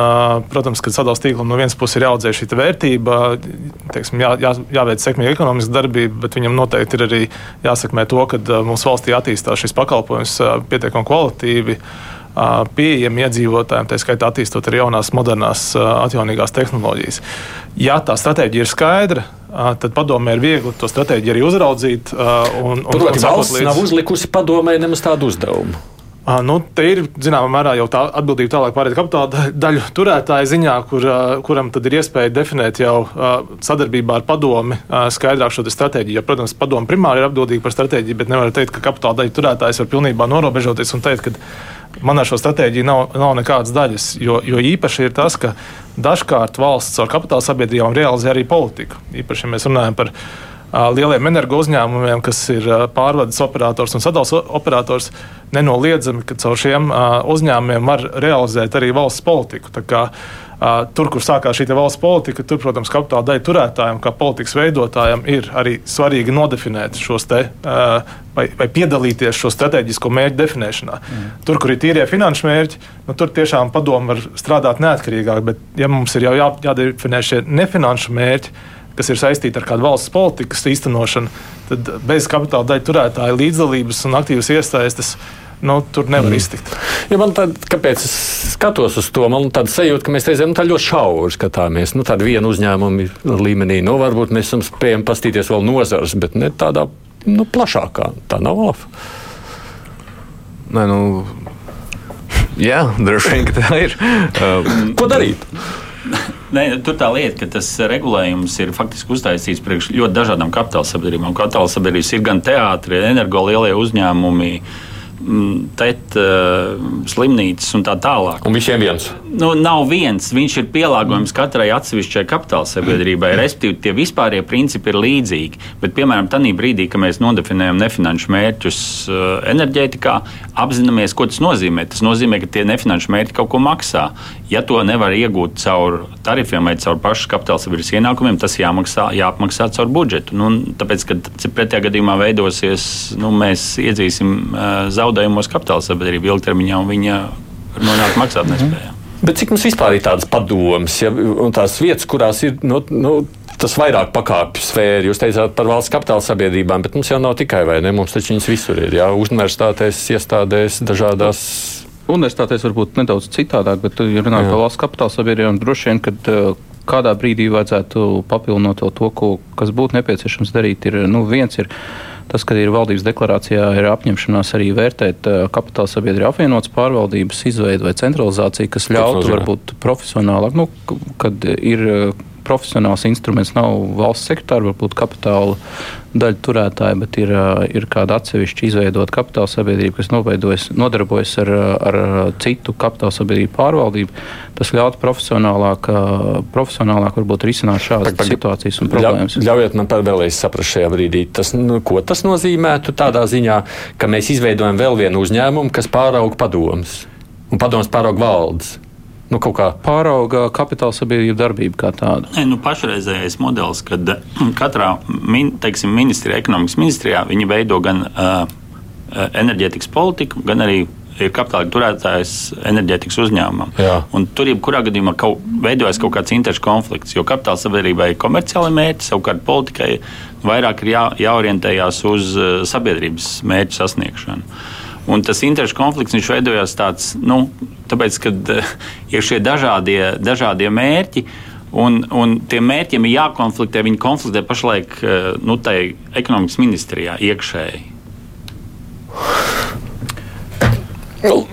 protams, kad sadalījuma tīklam no vienas puses ir jāaudzē šī vērtība, teiksim, jā, jā, jāveic sekmīga ekonomiska darbība, bet viņam noteikti ir arī jāsekmē to, ka mūsu valstī attīstās šis pakalpojums pietiekami kvalitīvi pieejami iedzīvotājiem, tā skaitā attīstot arī jaunās, modernās, atjaunīgās tehnoloģijas. Ja tā stratēģija ir skaidra, tad padomē ir viegli to stratēģiju arī uzraudzīt. Un, un, Proti, un valsts līdz... nav uzlikusi padomē nemaz tādu uzdevumu. Nu, te ir zināmā mērā jau tā atbildība tālāk pārējai kapitāla daļu turētāja ziņā, kur, kuram tad ir iespēja definēt jau sadarbībā ar padomi skaidrāk šo stratēģiju. Jo, protams, padomi primāri ir atbildīgi par stratēģiju, bet nevar teikt, ka kapitāla daļu turētājs var pilnībā norobežoties un teikt, ka man ar šo stratēģiju nav, nav nekādas daļas. Jo, jo īpaši ir tas, ka dažkārt valsts ar kapitāla sabiedrībām realizē arī politiku. Īpaši, ja mēs runājam par lieliem energo uzņēmumiem, kas ir pārvades operators un sadalījuma operators, nenoliedzami, ka caur šiem uzņēmumiem var realizēt arī valsts politiku. Kā, tur, kur sākās šī valsts politika, tur, protams, kapitāla daļa turētājiem, kā politikas veidotājiem, ir arī svarīgi nodefinēt šos te, vai, vai piedalīties šo strateģisko mērķu definēšanā. Mm. Tur, kur ir tīrie finanšu mērķi, nu, tur tiešām padomu var strādāt neatkarīgāk, bet ja mums ir jau jā, jādefinē šie nefinanšu mērķi, kas ir saistīti ar kādu valsts politikas īstenošanu, tad bez kapitāla daļu turētāja līdzdalības un aktīvas iesaistes. Nu, tur nevar mm. iztikt. Ja man tād, kāpēc es skatos uz to? Man tāda sajūta, ka mēs reizēm nu, tā ļoti šauri skatāmies. Nu, tāda viena uzņēmuma līmenī. Nu, varbūt mēs esam spējami pastīties vēl nozars, bet ne tādā nu, plašākā. Tā nav laba. Nē, nu, jā, droši vien, tā ir. Ko darīt? Nē, tur tā lieta, ka tas regulējums ir faktiski uztaisīts priekš ļoti dažādām kapitāla sabiedrībām. Kapitāla sabiedrības ir gan teātris, energo lielie uzņēmumi TET, uh, slimnīcas un tā tālāk. Un visiem viens? Nu, nav viens. Viņš ir pielāgojams katrai atsevišķai kapitāla sabiedrībai. Respektīvi, tie vispārējie principi ir līdzīgi. Bet, piemēram, tajā brīdī, kad mēs nodefinējam nefinanšu mērķus uh, enerģētikā, apzināmies, ko tas nozīmē. Tas nozīmē, ka tie nefinanšu mērķi kaut ko maksā. Ja to nevar iegūt caur tarifiem vai caur pašu kapitāla sabiedrības ienākumiem, tas jāmaksā, jāapmaksā caur budžetu. Nu, tāpēc, kad pretējā gadījumā veidosies, nu, mēs iedzīsim uh, zaudējumus zaudējumos kapitāla sabiedrība ilgtermiņā, un viņa nonāk maksātnespējā. Mhm. Bet cik mums vispār ir tādas padomas, ja, un tās vietas, kurās ir nu, nu, tas vairāk pakāpju sfēra? Jūs teicāt par valsts kapitāla sabiedrībām, bet mums jau nav tikai vai ne? Mums taču viņas visur ir. Jā, universitātēs, iestādēs, dažādās. Universitātēs varbūt nedaudz citādāk, bet, ja runājam par valsts kapitāla sabiedrībām, droši vien, kad uh, kādā brīdī vajadzētu papildināt to, ko, kas būtu nepieciešams darīt. Ir, nu, viens ir Tas, ka ir valdības deklarācijā, ir apņemšanās arī vērtēt uh, kapitāla sabiedrību apvienotas pārvaldības izveidu vai centralizāciju, kas ļautu varbūt profesionālāk, nu, kad ir uh, profesionāls instruments, nav valsts sekretāra, varbūt kapitāla daļa turētāja, bet ir, ir kāda atsevišķa izveidota kapitāla sabiedrība, kas nodarbojas ar, ar citu kapitāla sabiedrību pārvaldību. Tas ļautu profesionālāk, profesionālāk varbūt risināt šādas Pag, situācijas un problēmas. Ļaujiet man vēlreiz saprast šajā brīdī, tas, nu, ko tas nozīmētu tādā ziņā, ka mēs izveidojam vēl vienu uzņēmumu, kas pārauga padomus un padomus pārauga valdes nu, kaut kā pārauga kapitāla sabiedrību darbību kā tādu? Nē, nu, pašreizējais modelis, kad katrā min, teiksim, ministrijā, ekonomikas ministrijā, viņi veido gan uh, enerģētikas politiku, gan arī ir kapitāla turētājs enerģētikas uzņēmumam. Tur jebkurā gadījumā kaut, veidojas kaut kāds interešu konflikts, jo kapitāla sabiedrībai ir komerciāli mērķi, savukārt politikai vairāk ir jā, jāorientējās uz sabiedrības mērķu sasniegšanu. Un tas interešu konflikts veidojās tāds, nu, tāpēc, ka uh, ir šie dažādie, dažādie mērķi. Un, un tiem mērķiem ir jākonfliktē. Viņi konfliktē pašlaik uh, nu, ekonomikas ministrijā iekšēji. Nu,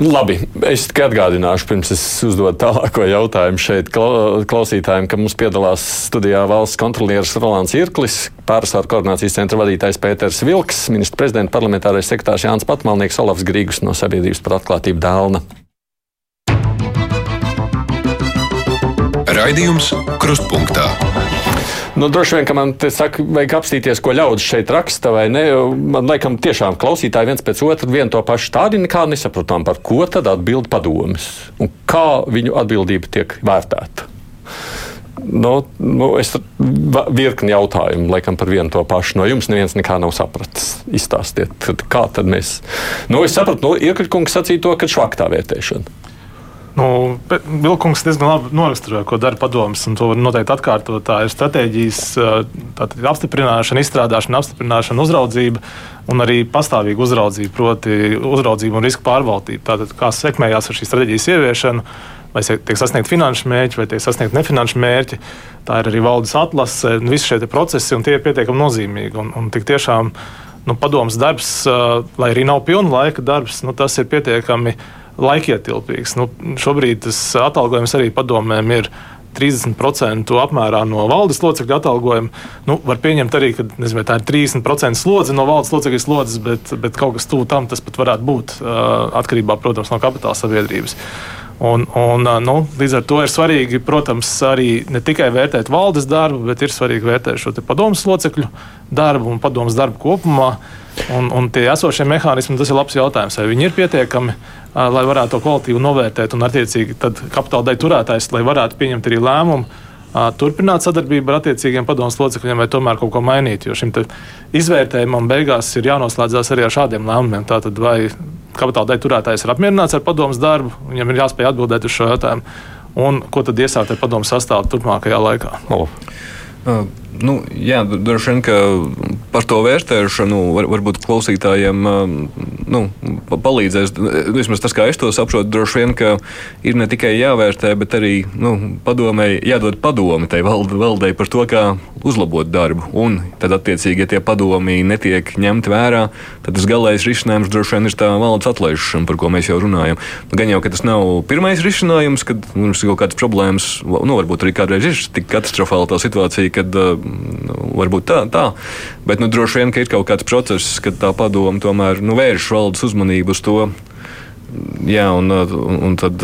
labi, es tikai atgādināšu, pirms es uzdodu tālāko jautājumu šeit klausītājiem, ka mums piedalās studijā valsts kontrolieris Rolands Irklis, pārsvaru koordinācijas centra vadītājs Pēters Vilks, ministra prezidenta parlamentārais sekretārs Jānis Patmalnieks, Olavs Grīgus no Sabiedrības par atklātību Dālna. Raidījums Krustpunktā. Nu, droši vien, ka man te saka, vajag apstīties, ko ļaudis šeit raksta, vai ne. Man liekas, tiešām klausītāji viens pēc otra vienu to pašu tādu nekā nesaprotam, par ko tad atbild padomis un kā viņu atbildība tiek vērtēta. Nu, nu, es virkni jautājumu, laikam, par vienu to pašu. No jums neviens nekā nav sapratis. Izstāstiet, kā tad mēs. Nu, es sapratu, nu, Iekrikkungs sacīja to, ka švaktā vērtēšana. Nu, Vilkungs diezgan labi noraksturoja, ko dara padomus, un to var noteikti atkārtot. Tā ir stratēģijas tātad, apstiprināšana, izstrādāšana, apstiprināšana, uzraudzība un arī pastāvīga uzraudzība, proti, uzraudzība un riska pārvaldība. Tātad, kā sekmējās ar šīs stratēģijas ieviešanu, vai tiek sasniegti finanšu mērķi, vai tiek sasniegti nefinanšu mērķi. Tā ir arī valdes atlase, visi šie procesi, un tie ir pietiekami nozīmīgi. Un, un tik tiešām nu, padomus darbs, lai arī nav pilna laika darbs, nu, tas ir pietiekami laikietilpīgs. Nu, šobrīd tas atalgojums arī padomēm ir 30% apmērā no valdes locekļu atalgojuma. Nu, var pieņemt arī, ka nezinu, tā ir 30% slodze no valdes locekļu slodzes, bet, bet kaut kas tuvu tam tas pat varētu būt atkarībā protams, no kapitāla sabiedrības. Un, un, nu, līdz ar to ir svarīgi, protams, arī ne tikai vērtēt valdes darbu, bet ir svarīgi vērtēt šo padomus locekļu darbu un padomus darbu kopumā. Un, un tie esošie mehānismi, tas ir labs jautājums, vai viņi ir pietiekami, lai varētu to kvalitīvi novērtēt un, attiecīgi, kapitāla daļu turētājs, lai varētu pieņemt arī lēmumu. Turpināt sadarbību ar attiecīgiem padomus locekļiem, vai tomēr kaut ko mainīt. Jo šim izvērtējumam beigās ir jānoslēdzas arī ar šādiem lēmumiem. Tātad, vai kapitāla daļu turētājs ir apmierināts ar padomus darbu, viņam ir jāspēj atbildēt uz šo jautājumu, un ko tad iesākt ar padomu sastāvu turpmākajā laikā. Oh. Uh, nu, jā, droši vien, ka par to vērtēšanu var, varbūt klausītājiem nu, palīdzēs. Vismaz tas, kā es to saprotu, droši vien, ka ir ne tikai jāvērtē, bet arī nu, padomēji jādod padomi tai valdei par to, kā uzlabot darbu. Un tad, attiecīgi, ja tie padomi netiek ņemti vērā, tad tas galīgais risinājums droši vien ir tā valdes atlaišana, par ko mēs jau runājam. Gan jau, ka tas nav pirmais risinājums, kad mums ir kaut kādas problēmas, nu, varbūt arī kādreiz ir tik katastrofāla tā situācija, kad varbūt tā, tā. Bet nu, droši vien, ka ir kaut kāds process, kad tā padoma tomēr nu, vērš valdes uzmanību uz to. Jā, un, un, tad,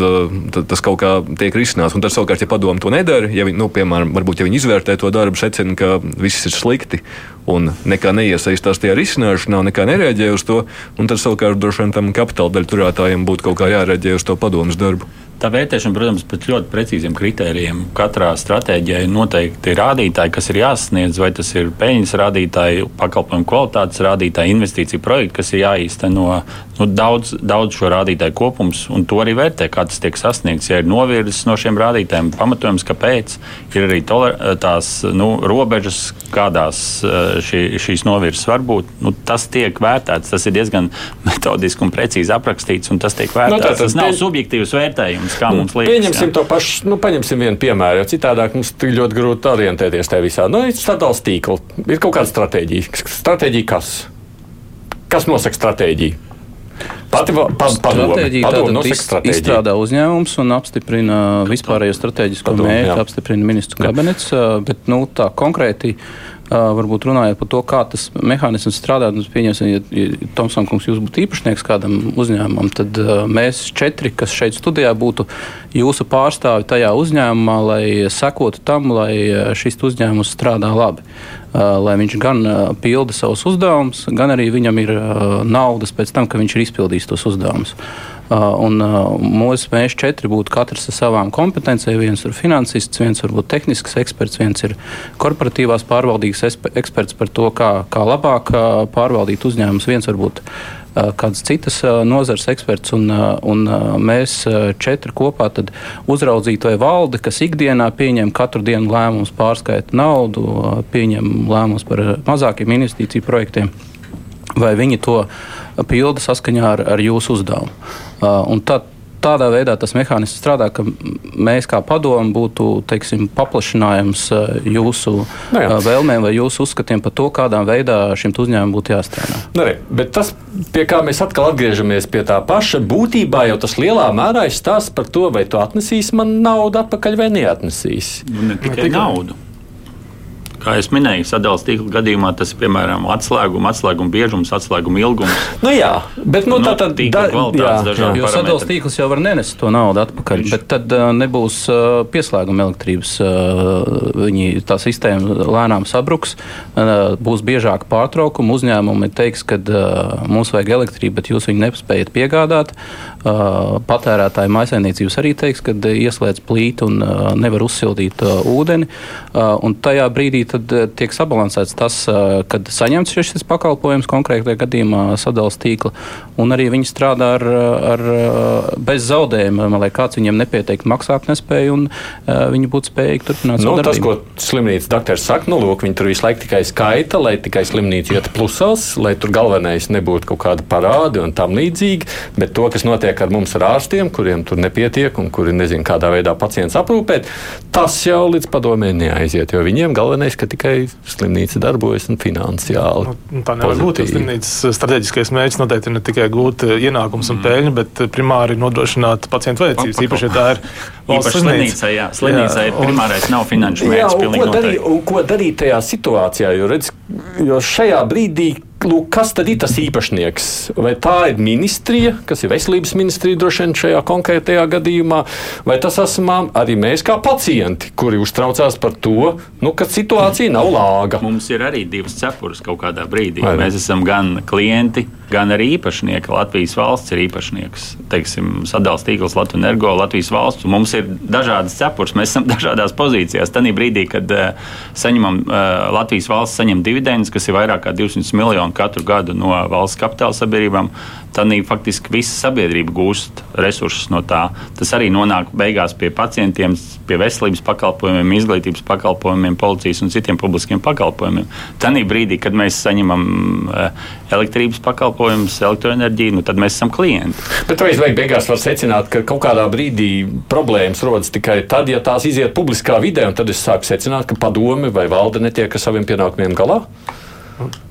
tad tas kaut kā tiek risināts. Un tad, savukārt, ja padomu to nedara, ja viņi, nu, piemēram, varbūt, ja viņi izvērtē to darbu, secina, ka viss ir slikti un nekā neiesaistās tajā risināšanā, nekā nereaģē uz to, tad, savukārt, droši vien tam kapitāla daļu turētājiem būtu kaut kā jārēģē uz to padomus darbu. Tā vērtēšana, protams, pēc ļoti precīziem kritērijiem. Katrā stratēģijā ir noteikti rādītāji, kas ir jāsasniedz, vai tas ir peļņas rādītāji, pakalpojumu kvalitātes rādītāji, investīciju projekti, kas ir jāīsteno. Nu, daudz, daudz šo rādītāju kopums, un to arī vērtē, kā tas tiek sasniegts. Ja ir novirzes no šiem rādītājiem, pamatojums, kāpēc ir arī toler, tās nu, robežas, kādās eh, šī, šīs novirzes var būt. Nu, tas tiek vērtēts, tas ir diezgan metodiski un precīzi aprakstīts, un tas tiek nu, vērtēts. No, tā, tas, tas nav subjektīvs vērtējums, kā nu, mums liekas. Pieņemsim jā. to pašu, nu, paņemsim vienu piemēru, jo citādāk mums ļoti grūti orientēties tajā visā. Nu, ir sadalījums tīkla, ir kaut kāda stratēģija. Stratēģija kas? Kas nosaka stratēģiju? Pati stratēģija tātad izstrādā uzņēmums un apstiprina vispārējo strateģisko mērķi, apstiprina ministru kabinets, bet nu, tā konkrēti varbūt runājot par to, kā tas mehānisms strādā, tad pieņemsim, ja, ja Tomsons kungs jūs būtu īpašnieks kādam uzņēmumam, tad uh, mēs četri, kas šeit studijā būtu jūsu pārstāvi tajā uzņēmumā, lai sekotu tam, lai šis uzņēmums strādā labi. Uh, lai viņš gan uh, pilda savus uzdevumus, gan arī viņam ir naudas pēc tam, ka viņš ir izpildījis tos uzdevumus. Uh, un uh, mūsu mēs četri būtu katrs ar savām kompetencijām. Viens ir finansists, viens varbūt tehnisks eksperts, viens ir korporatīvās pārvaldības eksperts par to, kā, kā labāk uh, pārvaldīt uzņēmumus. Viens varbūt kādas citas nozares eksperts, un, un mēs četri kopā uzraudzītu vai valdi, kas ikdienā pieņem katru dienu lēmumus, pārskaita naudu, pieņem lēmumus par mazākiem investīciju projektiem, vai viņi to pilda saskaņā ar, ar jūsu uzdevumu. Uh, un tad tādā veidā tas mehānisms strādā, ka mēs kā padomu būtu teiksim, paplašinājums jūsu no nu jā. vēlmēm vai jūsu uzskatiem par to, kādā veidā šim uzņēmumam būtu jāstrādā. Nu bet tas, pie kā mēs atkal atgriežamies pie tā paša, būtībā jau tas lielā mērā ir stāsts par to, vai tu atnesīsi man naudu atpakaļ vai neatnesīsi. Nu, ne tikai naudu. Kā jau minēju, sadalījuma tīkla gadījumā tas ir piemēram atslēguma, atslēguma biežums, atslēguma ilgums. Nu, jā, bet nu, nu, tā tad da, jā, jā. Jo sadalījuma tīkls jau var nenest to naudu atpakaļ, Viņš. bet tad uh, nebūs uh, pieslēguma elektrības. Uh, viņi, tā sistēma lēnām sabruks, uh, būs biežāk pārtraukumi. Uzņēmumi teiks, ka uh, mums vajag elektrību, bet jūs viņu nespējat piegādāt. Uh, patērētāji maisainiecības arī teiks, ka uh, ieslēdz plīti un uh, nevar uzsildīt uh, ūdeni. Uh, un tajā brīdī tad eh, tiek sabalansēts tas, eh, kad saņemts šis pakalpojums konkrētajā gadījumā sadalījuma tīkla, un arī viņi strādā ar, ar bez zaudējuma, lai kāds viņiem nepieteikti maksāt nespēju, un viņi būtu spējīgi turpināt nu, tas, ko slimnīcas doktors saka, nu, lūk, viņi tur visu laiku tikai skaita, lai tikai slimnīca iet plusās, lai tur galvenais nebūtu kaut kāda parādi un tam līdzīgi, bet to, kas notiek ar mums ar ārstiem, kuriem tur nepietiek un kuri nezin, kādā veidā pacients aprūpēt, tas jau līdz padomē neaiziet, jo viņiem galvenais, ka tikai slimnīca darbojas un finansiāli. Nu, tā nevar būt. Slimnīcas strateģiskais mērķis noteikti ir ne tikai gūt eh, ienākumus un mm. peļņu, bet eh, primāri nodrošināt pacientu vajadzības. Īpaši, ja tā ir valsts slimnīca. Jā, slimnīca ir primārais, nav finanšu mērķis. Jā, un ko, darīt, un ko darīt tajā situācijā? Jo, redz, jo šajā brīdī lūk, kas tad ir tas īpašnieks? Vai tā ir ministrija, kas ir veselības ministrija droši vien šajā konkrētajā gadījumā, vai tas esam arī mēs kā pacienti, kuri uztraucās par to, nu, ka situācija nav lāga? Mums ir arī divas cepures kaut kādā brīdī. Vai mēs esam gan klienti, gan arī īpašnieki. Latvijas valsts ir īpašnieks. Teiksim, sadalījums tīkls Latvijas energo, Latvijas valsts. Mums ir dažādas cepures, mēs esam dažādās pozīcijās. Tanī brīdī, kad uh, saņemam, uh, Latvijas valsts saņem dividendus, kas ir vairāk kā 200 miljoni katru gadu no valsts kapitāla sabiedrībām, tad faktiski visa sabiedrība gūst resursus no tā. Tas arī nonāk beigās pie pacientiem, pie veselības pakalpojumiem, izglītības pakalpojumiem, policijas un citiem publiskiem pakalpojumiem. Tanī brīdī, kad mēs saņemam uh, elektrības pakalpojumus, elektroenerģiju, nu, tad mēs esam klienti. Bet vai beig beigās var secināt, ka kaut kādā brīdī problēmas rodas tikai tad, ja tās iziet publiskā vidē, un tad es sāku secināt, ka padomi vai valde netiek ar saviem pienākumiem galā?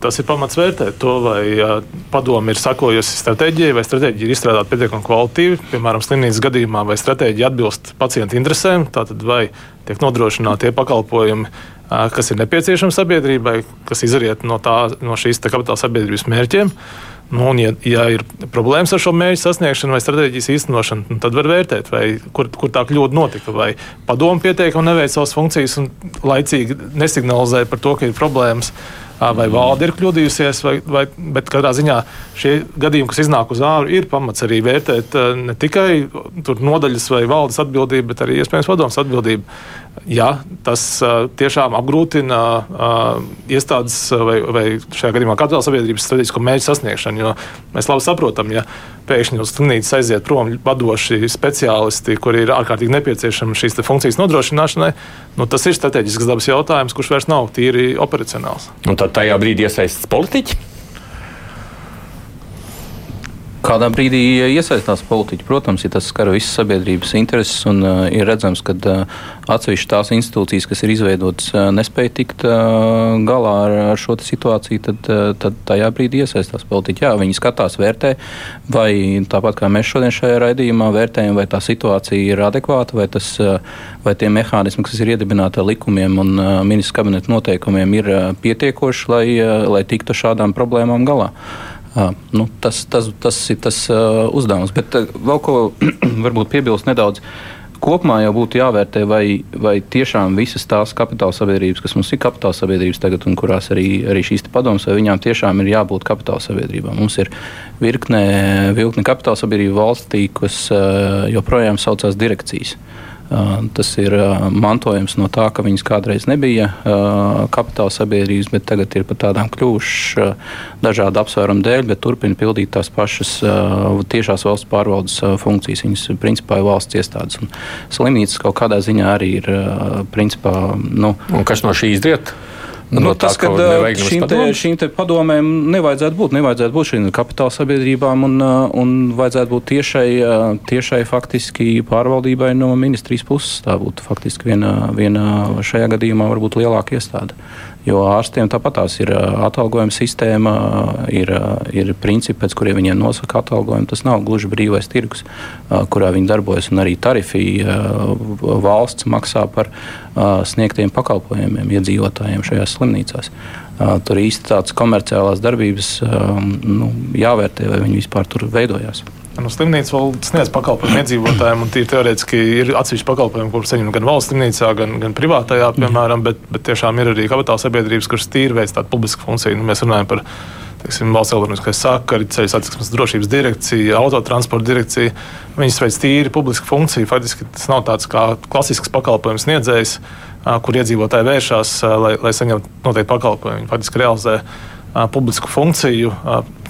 Tas ir pamats vērtēt to, vai padomi ir sakojusi stratēģijai, vai stratēģija ir izstrādāta pietiekami kvalitīvi. Piemēram, slimnīcas gadījumā, vai stratēģija atbilst pacienta interesēm, tātad vai tiek nodrošināti tie pakalpojumi, kas ir nepieciešami sabiedrībai, kas izriet no, tā, no šīs kapitāla sabiedrības mērķiem. Nu, un, ja, ja ir problēmas ar šo mērķu sasniegšanu vai stratēģijas īstenošanu, nu, tad var vērtēt, vai, kur, kur tā kļūda notika. Vai padomu pietiekami neveic savas funkcijas un laicīgi nesignalizē par to, ka ir problēmas vai valde ir kļūdījusies, vai, vai, bet katrā ziņā šie gadījumi, kas iznāk uz āru, ir pamats arī vērtēt ne tikai nodaļas vai valdes atbildību, bet arī iespējams padomus atbildību. Ja tas tiešām apgrūtina iestādes vai, vai šajā gadījumā kapitāla sabiedrības strateģisko mērķu sasniegšanu, jo mēs labi saprotam, ja pēkšņi uz slimnīcas aiziet prom vadoši speciālisti, kuri ir ārkārtīgi nepieciešami šīs funkcijas nodrošināšanai, nu, tas ir strateģisks dabas jautājums, kurš vairs nav tīri operacionāls. Un tad tajā brīdī iesaistas politiķi? Kādā brīdī iesaistās politiķi, protams, ja tas skar visas sabiedrības intereses un uh, ir redzams, ka uh, atsevišķi tās institūcijas, kas ir izveidotas, uh, nespēja tikt uh, galā ar, ar šo situāciju, tad, uh, tad tajā brīdī iesaistās politiķi. Jā, viņi skatās, vērtē, vai tāpat kā mēs šodien šajā raidījumā vērtējam, vai tā situācija ir adekvāta, vai, tas, uh, vai tie mehānismi, kas ir iedibināti likumiem un uh, ministrs kabineta noteikumiem, ir uh, pietiekoši, lai, uh, lai tiktu šādām problēmām galā. Uh, nu, tas, tas, tas ir tas uzdevums. Bet vēl ko varbūt piebilst nedaudz. Kopumā jau būtu jāvērtē, vai, vai tiešām visas tās kapitāla sabiedrības, kas mums ir kapitāla sabiedrības tagad, un kurās arī, arī šīs padomas, vai viņām tiešām ir jābūt kapitāla sabiedrībām. Mums ir virkne, virkne kapitāla sabiedrību valstī, kas joprojām saucās direkcijas. Uh, Tas ir mantojums no tā, ka viņas kādreiz nebija kapitāla sabiedrības, bet tagad ir pat tādām kļuvušas dažādu apsvērumu dēļ, bet turpina pildīt tās pašas tiešās valsts pārvaldes funkcijas. Viņas principā ir valsts iestādes. Un slimnīcas kaut kādā ziņā arī ir principā. Nu, Un kas no šī izriet? Nu, no tas, ka nemaz šīm, padomēm nevajadzētu būt. Nevajadzētu būt šīm kapitāla sabiedrībām un, ā, un vajadzētu būt tiešai, ā, tiešai faktiski pārvaldībai no ministrijas puses. Tā būtu faktiski viena, viena šajā gadījumā varbūt lielāka iestāde. Jo ārstiem tāpat tās ir atalgojuma sistēma, ir, ir principi, pēc kuriem viņiem nosaka atalgojumu. Tas nav gluži brīvais tirgus, kurā viņi darbojas, arī tarifi valsts maksā par sniegtiem pakalpojumiem iedzīvotājiem šajās slimnīcās. Tur īsti tādas komerciālās darbības nu, jāvērtē, vai viņi vispār tur veidojās. Nu, slimnīca vēl sniedz pakalpojumu iedzīvotājiem, un tie teorētiski ir atsevišķi pakalpojumi, kurus saņem gan valsts slimnīcā, gan, gan privātajā, piemēram, bet, bet tiešām ir arī kapitāla sabiedrības, kuras tīri veic tādu publisku funkciju. Nu, mēs runājam par teiksim, valsts elektroniskais sakari, ceļu satiksmes drošības direkcija, autotransporta direkcija. Viņas veic tīri publisku funkciju. Faktiski tas nav tāds kā klasisks pakalpojums sniedzējs, kur iedzīvotāji vēršas, lai, lai saņemtu noteiktu pakalpojumu. Viņi faktiski realizē publisku funkciju,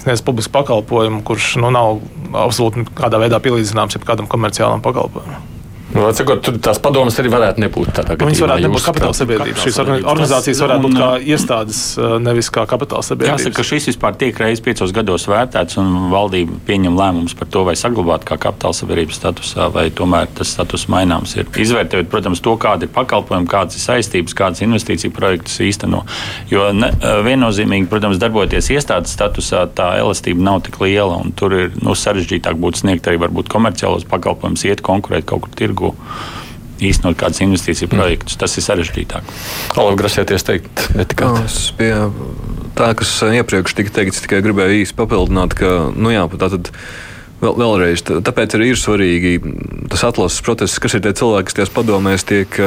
sniedz publisku pakalpojumu, kurš nu, nav absolūti nekādā veidā pielīdzināms kādam komerciālam pakalpojumam. Nu, Sakot, tur tās padomas arī varētu nebūt tādā Viņas gadījumā. varētu nebūt jūsuprāt? kapitāla sabiedrības. Šīs organizācijas varētu būt kā iestādes, nevis kā kapitāla Jāsaka, ka šis vispār tiek reizes piecos gados vērtēts, un valdība pieņem lēmumus par to, vai saglabāt kā kapitāla sabiedrības statusā, vai tomēr tas status maināms ir. Izvērtējot, protams, to, kāda ir pakalpojuma, kādas ir saistības, kādas investīciju projektus īsteno. Jo ne, viennozīmīgi, protams, darbojoties iestādes statusā, tā elastība nav tik liela, un tur ir nu, sarežģītāk būt sniegt arī varbūt komerciālos pakalpojumus, iet konkurēt kaut kur tirgu. Īstenot kādus investīciju projektus, tas ir sarežģītāk. Olav, grasieties teikt, bija tā, kas iepriekš tika teikts, tikai gribēju īsi papildināt, ka, nu jā, tā tad. Vēl, vēlreiz, tā- tāpēc arī ir svarīgi tas atlases process, kas ir tie cilvēki, kas tajās padomēs tiek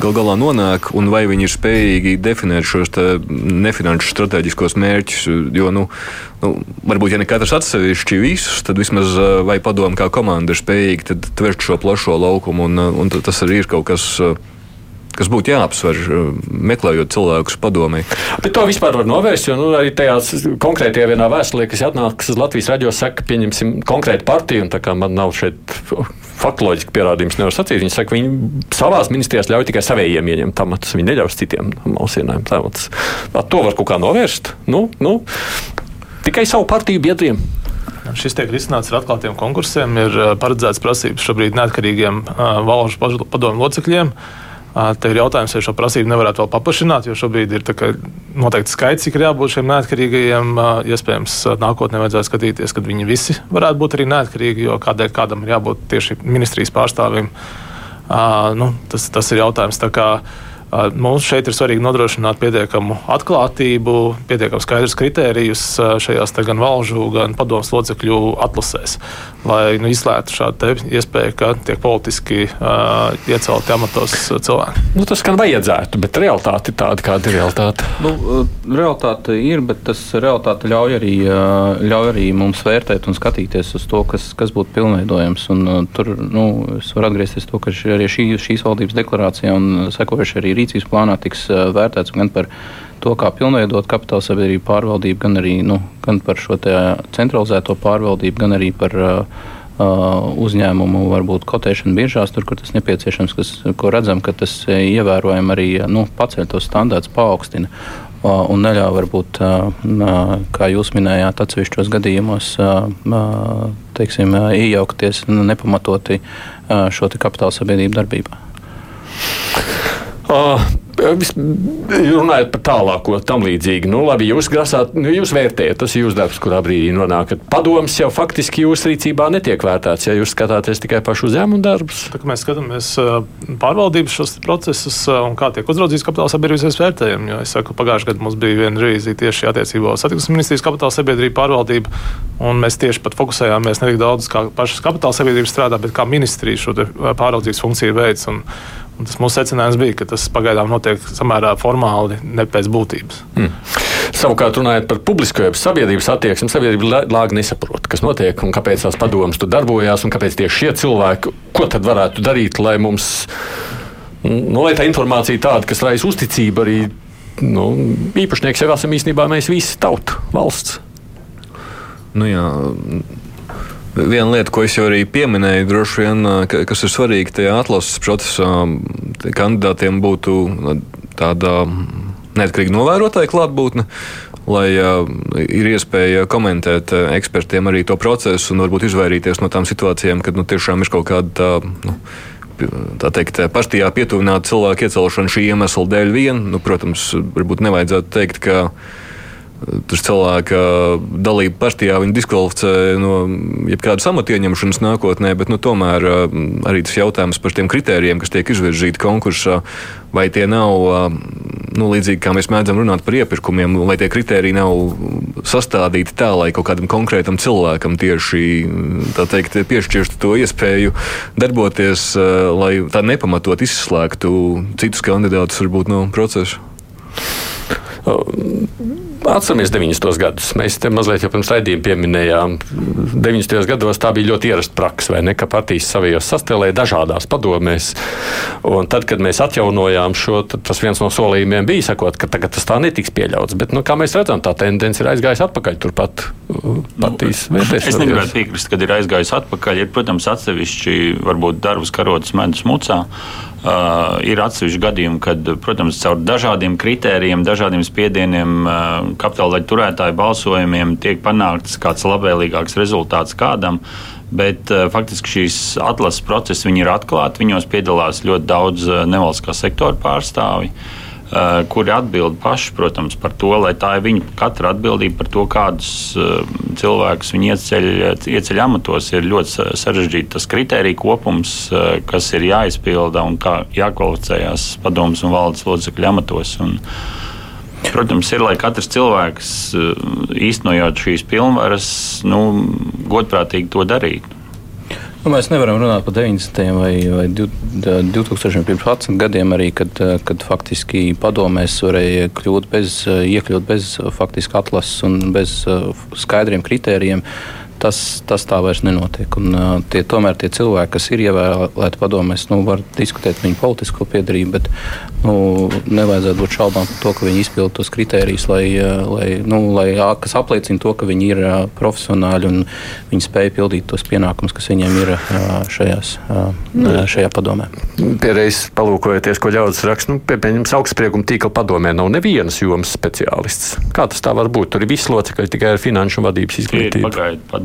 gal galā nonāk, un vai viņi ir spējīgi definēt šos nefinanšu strateģiskos mērķus. Jo, nu, nu, varbūt, ja ne katrs atsevišķi visus, tad vismaz vai padomu kā komanda ir spējīga tad tvert šo plašo laukumu, un, un tas arī ir kaut kas. ā, Kas būtu jāapsver, ā, meklējot cilvēkus padomē. Bet to vispār var novērst, jo nu, arī tajā konkrētajā vienā vēstulē, kas atnāks uz Latvijas radio, saka, pieņemsim konkrētu partiju, un tā kā man nav šeit faktoloģiski pierādījums, nevar sacīt. Viņi saka, viņi savās ministrijās ļauj tikai savējiem ieņemt amatus, viņi neļaus citiem mūsdienām amatus. To var kaut kā novērst. Nu, nu, tikai savu partiju biedriem. Šis tiek risināts ar atklātiem konkursiem. Ir ā, paredzēts prasības šobrīd neatkarīgiem ā, valžu padomu locekļiem. Te ir jautājums, vai šo prasību nevarētu vēl paplašināt, jo šobrīd ir noteikti skaits, cik ir jābūt šiem neatkarīgajiem. Iespējams, nākotnē vajadzētu skatīties, kad viņi visi varētu būt arī neatkarīgi, jo kādēļ kādam ir jābūt tieši ministrijas pārstāvim. Nu, tas, tas ir jautājums. Mums šeit ir svarīgi nodrošināt pietiekamu atklātību, pietiekami skaidrus kritērijus šajās gan valžu, gan padomus locekļu atlasēs, lai nu, izslēgtu šādu iespēju, ka tiek politiski uh, iecelti amatos cilvēki. Nu, tas gan vajadzētu, bet realitāte ir tāda, kāda ir realitāte. Nu, realitāte ir, bet tas realitāte ļauj arī, ļauj arī mums vērtēt un skatīties uz to, kas, kas būtu pilnveidojams. Un, uh, tur nu, es varu atgriezties pie tā, ka arī šī, šīs valdības deklarācijā un sekojuši arī rīcības plānā tiks uh, vērtēts gan par to, kā pilnveidot kapitāla sabiedrību pārvaldību, gan arī nu, gan par šo centralizēto pārvaldību, gan arī par uh, uzņēmumu, varbūt kotēšanu biržās, tur, kur tas nepieciešams, kas, ko redzam, ka tas ievērojami arī nu, paceļ tos standārts, paaugstina. Un neļauj, varbūt, kā jūs minējāt, atsevišķos gadījumos teiksim, iejaukties nepamatoti šo kapitāla sabiedrību darbībā. Uh, runājot par tālāko, tam līdzīgi. Nu, labi, jūs grasāt, nu, jūs vērtējat, tas ir jūsu darbs, kurā brīdī nonākat. Padoms jau faktiski jūsu rīcībā netiek vērtēts, ja jūs skatāties tikai pašu uzņēmumu darbus. Tā, mēs skatāmies ā, pārvaldības šos procesus ā, un kā tiek uzraudzīts kapitāla sabiedrības mēs vērtējam. Jo es saku, pagājušajā gadā mums bija viena revīzija tieši attiecībā uz satiksmes ministrijas kapitāla sabiedrību pārvaldību. Un mēs tieši pat fokusējāmies ne tik daudz kā pašas kapitāla sabiedrības strādā, bet kā ministrija šo pāraudzības funkciju veids. Un, un tas mūsu secinājums bija, ka tas pagaidām notiek samērā formāli, ne pēc būtības. Mm. Savukārt, runājot par publisko jeb sabiedrības attieksmi, sabiedrība lā- lāgi nesaprot, kas notiek un kāpēc tās padomas tur darbojās un kāpēc tieši šie cilvēki, ko tad varētu darīt, lai mums, nu, lai tā informācija tāda, kas raisa uzticību arī. Nu, īpašnieks jau esam īstenībā mēs visi tauta, valsts. Nu, jā. Viena lieta, ko es jau arī pieminēju, droši vien, ka, kas ir svarīga tajā atlases procesā, kandidātiem būtu tāda neatkarīgi novērotāju klātbūtne, lai ir iespēja komentēt ekspertiem arī to procesu un varbūt izvairīties no tām situācijām, kad nu, tiešām ir kaut kāda tā. Nu, tā teikt, partijā pietuvināta cilvēku iecelšana šī iemesla dēļ vien. Nu, protams, varbūt nevajadzētu teikt, ka Tur cilvēka dalība partijā viņu diskvalificē no jebkādas amata ieņemšanas nākotnē, bet nu, tomēr arī tas jautājums par tiem kritērijiem, kas tiek izvirzīti konkursā, vai tie nav nu, līdzīgi kā mēs mēdzam runāt par iepirkumiem, vai tie kritēriji nav sastādīti tā, lai kaut kādam konkrētam cilvēkam tieši teikt, piešķirtu to iespēju darboties, lai tā nepamatot izslēgtu citus kandidātus varbūt no procesa. Atceramies 90. gadus. Mēs te mazliet jau pirms raidījuma pieminējām. 90. gados tā bija ļoti ierasta praksa, vai ne? Ka partijas savijos sastelēja dažādās padomēs. Un tad, kad mēs atjaunojām šo, tas viens no solījumiem bija sakot, ka tagad tas tā netiks pieļauts. Bet, nu, kā mēs redzam, tā tendence ir aizgājusi atpakaļ turpat uh, partijas nu, vērtēšanas. Es negribētu piekrist, kad ir aizgājusi atpakaļ. Ir, protams, atsevišķi varbūt darbus karotas medus mucā. Uh, ir atsevišķi gadījumi, kad, protams, caur dažādiem kritērijiem, dažādiem spiedieniem, uh, kapitāla daļu turētāju balsojumiem tiek panākts kāds labvēlīgāks rezultāts kādam. Bet uh, faktiski šīs atlases procesi ir atklāti. Viņos piedalās ļoti daudz uh, nevalstiskā sektora pārstāvju. Uh, kuri atbild paši, protams, par to, lai tā ir viņu katra atbildība par to, kādus eh, cilvēkus viņi ieceļ, ieceļ amatos. Ir ļoti sarežģīts tas kritērija kopums, eh, kas ir jāizpilda un kā jākvalificējas padomus un valdes locekļu amatos. Un, Protams, ir, lai katrs cilvēks īstenojot šīs pilnvaras, nu, godprātīgi to darītu. Nu, mēs nevaram runāt par 90. vai, vai 2011. gadiem, arī, kad, kad faktiski padomēs varēja kļūt bez, iekļūt bez faktiski atlases un bez skaidriem kritērijiem tas, tas tā vairs nenotiek. Un, uh, tie, tomēr tie cilvēki, kas ir ievēlēti padomēs, nu, var diskutēt viņu politisko piedarību, bet nu, nevajadzētu būt šaubām par to, ka viņi izpild tos kritērijus, lai, lai, nu, lai, kas apliecina to, ka viņi ir uh, profesionāļi un viņi spēj pildīt tos pienākumus, kas viņiem ir uh, šajās, uh, šajā padomē. Pierreiz palūkojoties, ko ļaudis raksta, nu, pieņems augstsprieguma tīkla padomē nav nevienas jomas speciālists. Kā tas tā var būt? Tur ir visi locekļi tikai ar finanšu vadības izglītību.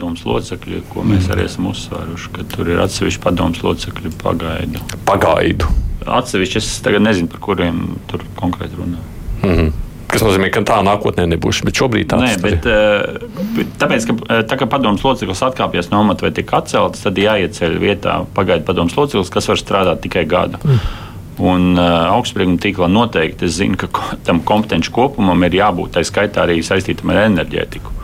Padomus locekļi, ko mēs arī esam uzsvēruši, ka tur ir atsevišķi padomus locekļi pagaidu. Pagaidu. Atsevišķi es tagad nezinu, par kuriem tur konkrēti runā. Mm -hmm. Tas nozīmē, ka tā nākotnē nebūs. Bet šobrīd tā ir. Bet, eh, tāpēc, ka eh, tā kā padomus loceklis atkāpjas no amata vai tiek atcelts, tad jāieceļ vietā pagaidu padomus loceklis, kas var strādāt tikai gadu. Mm. Un uh, augstsprieguma tīklā noteikti es zinu, ka tam kompetenci kopumam ir jābūt tā skaitā arī saistītam ar enerģētiku.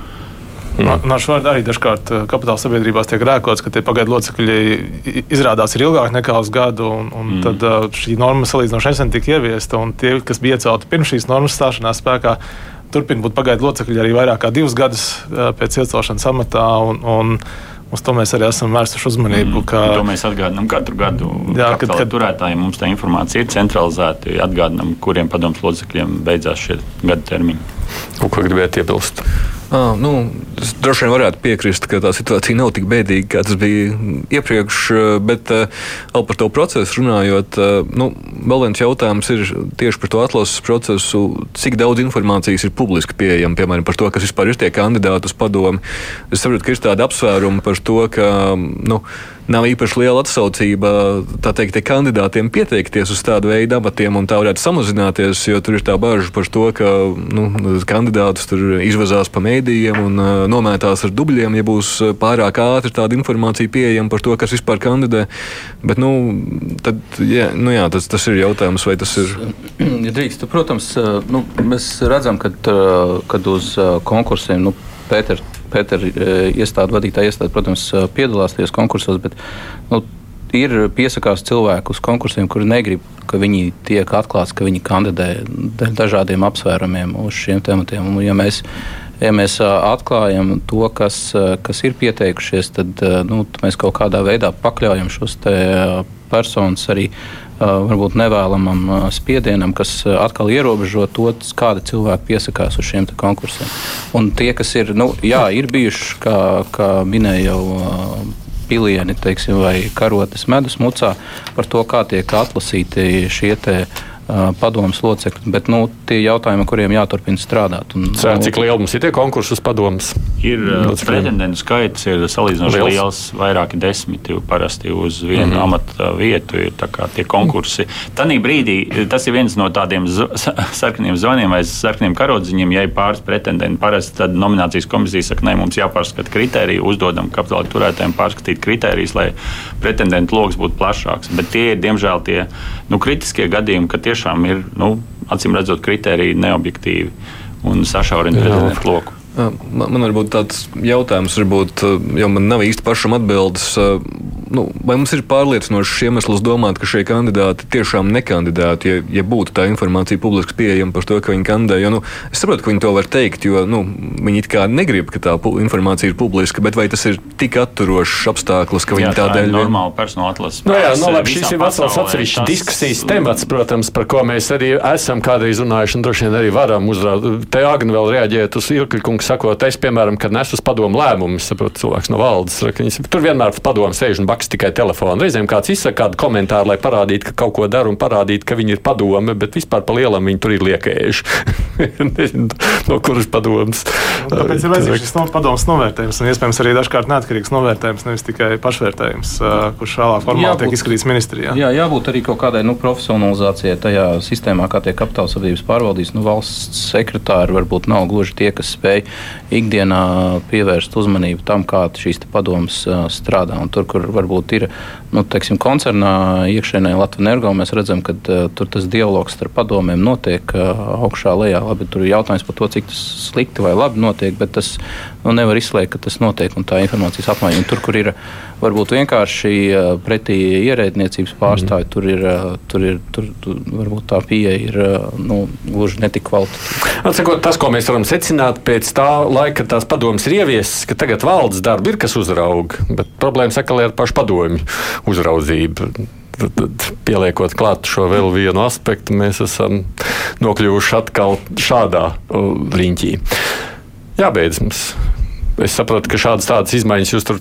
Mm. Nāšu vārdā arī dažkārt eh, kapitāla sabiedrībās tiek rēkots, ka tie pagaidu locekļi izrādās ir ilgāk nekā uz gadu, un, un mm. tad uh, šī norma salīdzinoši nesen tika ieviesta, un tie, kas bija iecelti pirms šīs normas stāšanās spēkā, turpina būt pagaidu locekļi arī vairāk kā divus gadus uh, pēc iecelšanas amatā. Un, un, Uz to mēs arī esam vērsuši uzmanību. Ka, to mēs atgādinām katru gadu. Jā, kad, kad turētājiem mums tā informācija ir centralizēta. Atgādinām, kuriem padomus locekļiem beidzās šie gada termiņi. Ko gribētu iebilst? Ah, nu, es droši vien varētu piekrist, ka tā situācija nav tik bēdīga, kā tas bija iepriekš. Bet vēl par to procesu runājot, nu, vēl viens jautājums ir tieši par to atlases procesu. Cik daudz informācijas ir publiski pieejama, piemēram, par to, kas vispār ir tie kandidāti uz padomu. Es saprotu, ka ir tāda apsvēruma par to, ka. Nu, nav īpaši liela atsaucība teikt, kandidātiem pieteikties uz tādu veidu amatiem, un tā varētu samazināties, jo tur ir tā bažas par to, ka nu, kandidātus tur izvazās pa mēdījiem un uh, nomētās ar dubļiem, ja būs pārāk ātri tāda informācija pieejama par to, kas vispār kandidē. Bet, nu, tad, jā, nu, jā, tas, tas ir jautājums, vai tas ir. Ja drīkst, protams, nu, mēs redzam, ka kad uz konkursiem nu, Pēters Pētera eh, iestāde, vadītāja iestāde, protams, eh, piedalās tajos konkursos, bet nu, ir piesakās cilvēku uz konkursiem, kuri negrib, ka viņi tiek atklāts, ka viņi kandidē dažādiem apsvērumiem uz šiem tematiem. Un, ja mēs, ja mēs atklājam to, kas, kas ir pieteikušies, tad nu, mēs kaut kādā veidā pakļaujam šos personus arī varbūt nevēlamam spiedienam, kas atkal ierobežo to, kāda cilvēka piesakās uz šiem konkursiem. Un tie, kas ir, nu, jā, ir bijuši, kā, kā minēja jau pilieni teiksim, vai karotes medus mucā, par to, kā tiek atlasīti šie te, padomus locekļi. Bet nu, tie jautājumi, kuriem jāturpina strādāt. Un, Cēr, cik liela mums ir tie konkursi uz padomus? Ir pretendentu skaits, ir salīdzinoši liels, liels vairāki desmiti parasti uz vienu mm -hmm. amata vietu. Ir tie konkursi. Tanī brīdī tas ir viens no tādiem sarkaniem zvaniem vai sarkaniem karodziņiem. Ja ir pāris pretendenti, parasti tad nominācijas komisija saka, nē, mums jāpārskata kritēriji, uzdodam kapitāla turētājiem pārskatīt kritērijus, lai pretendentu lokus būtu plašāks. Bet tie ir, diemžēl, tie nu, kritiskie gadījumi, ka tiešām ir, nu, acīm redzot, kritēriji neobjektīvi un sašaurina pretendentu loku. Man, man varbūt tāds jautājums, varbūt, jau man nav īsti pašam atbildes nu, vai mums ir pārliecinošs iemesls domāt, ka šie kandidāti tiešām nekandidētu, ja, ja būtu tā informācija publiski pieejama par to, ka viņi kandidē? Jo, nu, es saprotu, ka viņi to var teikt, jo nu, viņi it kā negrib, ka tā informācija ir publiska, bet vai tas ir tik atturošs apstākļus, ka viņi jā, tādēļ. Tā ir normāla personāla atlases. Nu, jā, nu, labi, šis ir vesels atsevišķs tas... diskusijas temats, protams, par ko mēs arī esam kādreiz runājuši un droši vien arī varam uzrādīt. Te Agni vēl reaģēt uz Irkļkungu sakot, es, piemēram, kad nesu uz padomu lēmumu, saprotu, cilvēks no valdes, viņas, tur vienmēr padomu sēž un blakus tikai telefonu. Reizēm kāds izsaka kādu komentāru, lai parādītu, ka kaut ko dara un parādītu, ka viņi ir padome, bet vispār pa lielam viņi tur ir liekējuši. No kuras padomas. Tāpēc ir vajadzīgs šis no, padomas novērtējums un iespējams arī dažkārt neatkarīgs novērtējums, nevis tikai pašvērtējums, kurš vēlāk formāli jābūt, tiek izskatīts ministrijā. Jā, jābūt arī kaut kādai nu, profesionalizācijai tajā sistēmā, kā tiek kapitāla sabiedrības pārvaldīts. Nu, valsts sekretāri varbūt nav gluži tie, kas spēj ikdienā pievērst uzmanību tam, kā šīs padomas strādā. Un tur, kur varbūt ir nu, teiksim, koncernā iekšēnē Latvijas energo, mēs redzam, ka uh, tur tas dialogs starp padomēm notiek uh, augšā lejā. Labi, tur ir jautājums par to, cik tas slikti vai labi notiek, bet tas nu, nevar izslēgt, ka tas notiek un tā informācijas apmaiņa. Un tur, kur ir varbūt vienkārši uh, pretī ierēdniecības pārstāvji, mm. tur ir, uh, tur ir tur, tur, varbūt tā pieeja ir uh, nu, gluži netik kvalitatīva. Tas, ko mēs varam secināt pēc tā laika, kad tās padomas ir ieviesis, ka tagad valdes darbi ir kas uzrauga, bet problēmas atkal ir pašu padomju uzraudzība. Tad, pieliekot klāt šo vēl vienu aspektu, mēs esam nokļuvuši atkal šādā riņķī. Jābeidz mums. Es saprotu, ka šādas tādas izmaiņas jūs tur,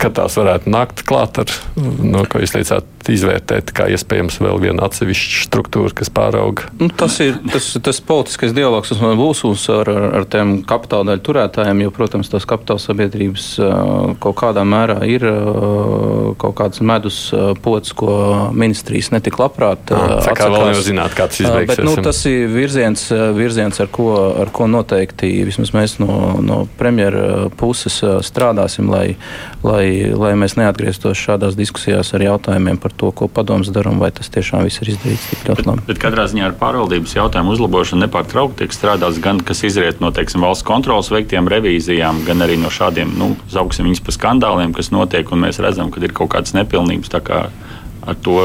kad tās varētu nākt klāt ar, no, ko jūs teicāt, izvērtēt, kā iespējams vēl viena atsevišķa struktūra, kas pārauga? Nu, tas ir tas, tas politiskais dialogs, kas man būs ar, ar tiem kapitāla daļu turētājiem, jo, protams, tās kapitāla sabiedrības kaut kādā mērā ir kaut kāds medus pots, ko ministrijas netik labprāt ah. Tā kā vēl nevar zināt, kā tas izbeigsies. Bet, nu, tas ir virziens, virziens ar, ko, ar ko noteikti vismaz mēs no, no premjera puses strādāsim, lai, lai, lai mēs neatgrieztos šādās diskusijās ar jautājumiem par to, ko padoms dara un vai tas tiešām viss ir izdarīts tik ļoti labi. Bet, bet katrā ziņā ar pārvaldības jautājumu uzlabošanu nepārtraukti tiek strādāts gan kas izriet no teiksim, valsts kontrolas veiktiem revīzijām, gan arī no šādiem, nu, zaugsim viņus pa skandāliem, kas notiek, un mēs redzam, ka ir kaut kādas nepilnības ar to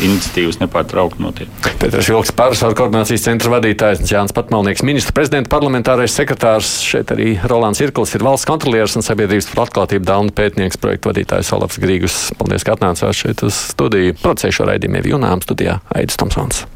iniciatīvas nepārtraukti notiek. Pēters Vilks, pārsvaru koordinācijas centra vadītājs, Jānis Patmalnieks, ministra prezidenta parlamentārais sekretārs, šeit arī Rolands Irklis ir valsts kontrolieris un sabiedrības par atklātību Dauna pētnieks projektu vadītājs Olafs Grīgus. Paldies, ka atnācāt šeit uz studiju. Procēšu raidījumiem Junām studijā Aidis Tomsons.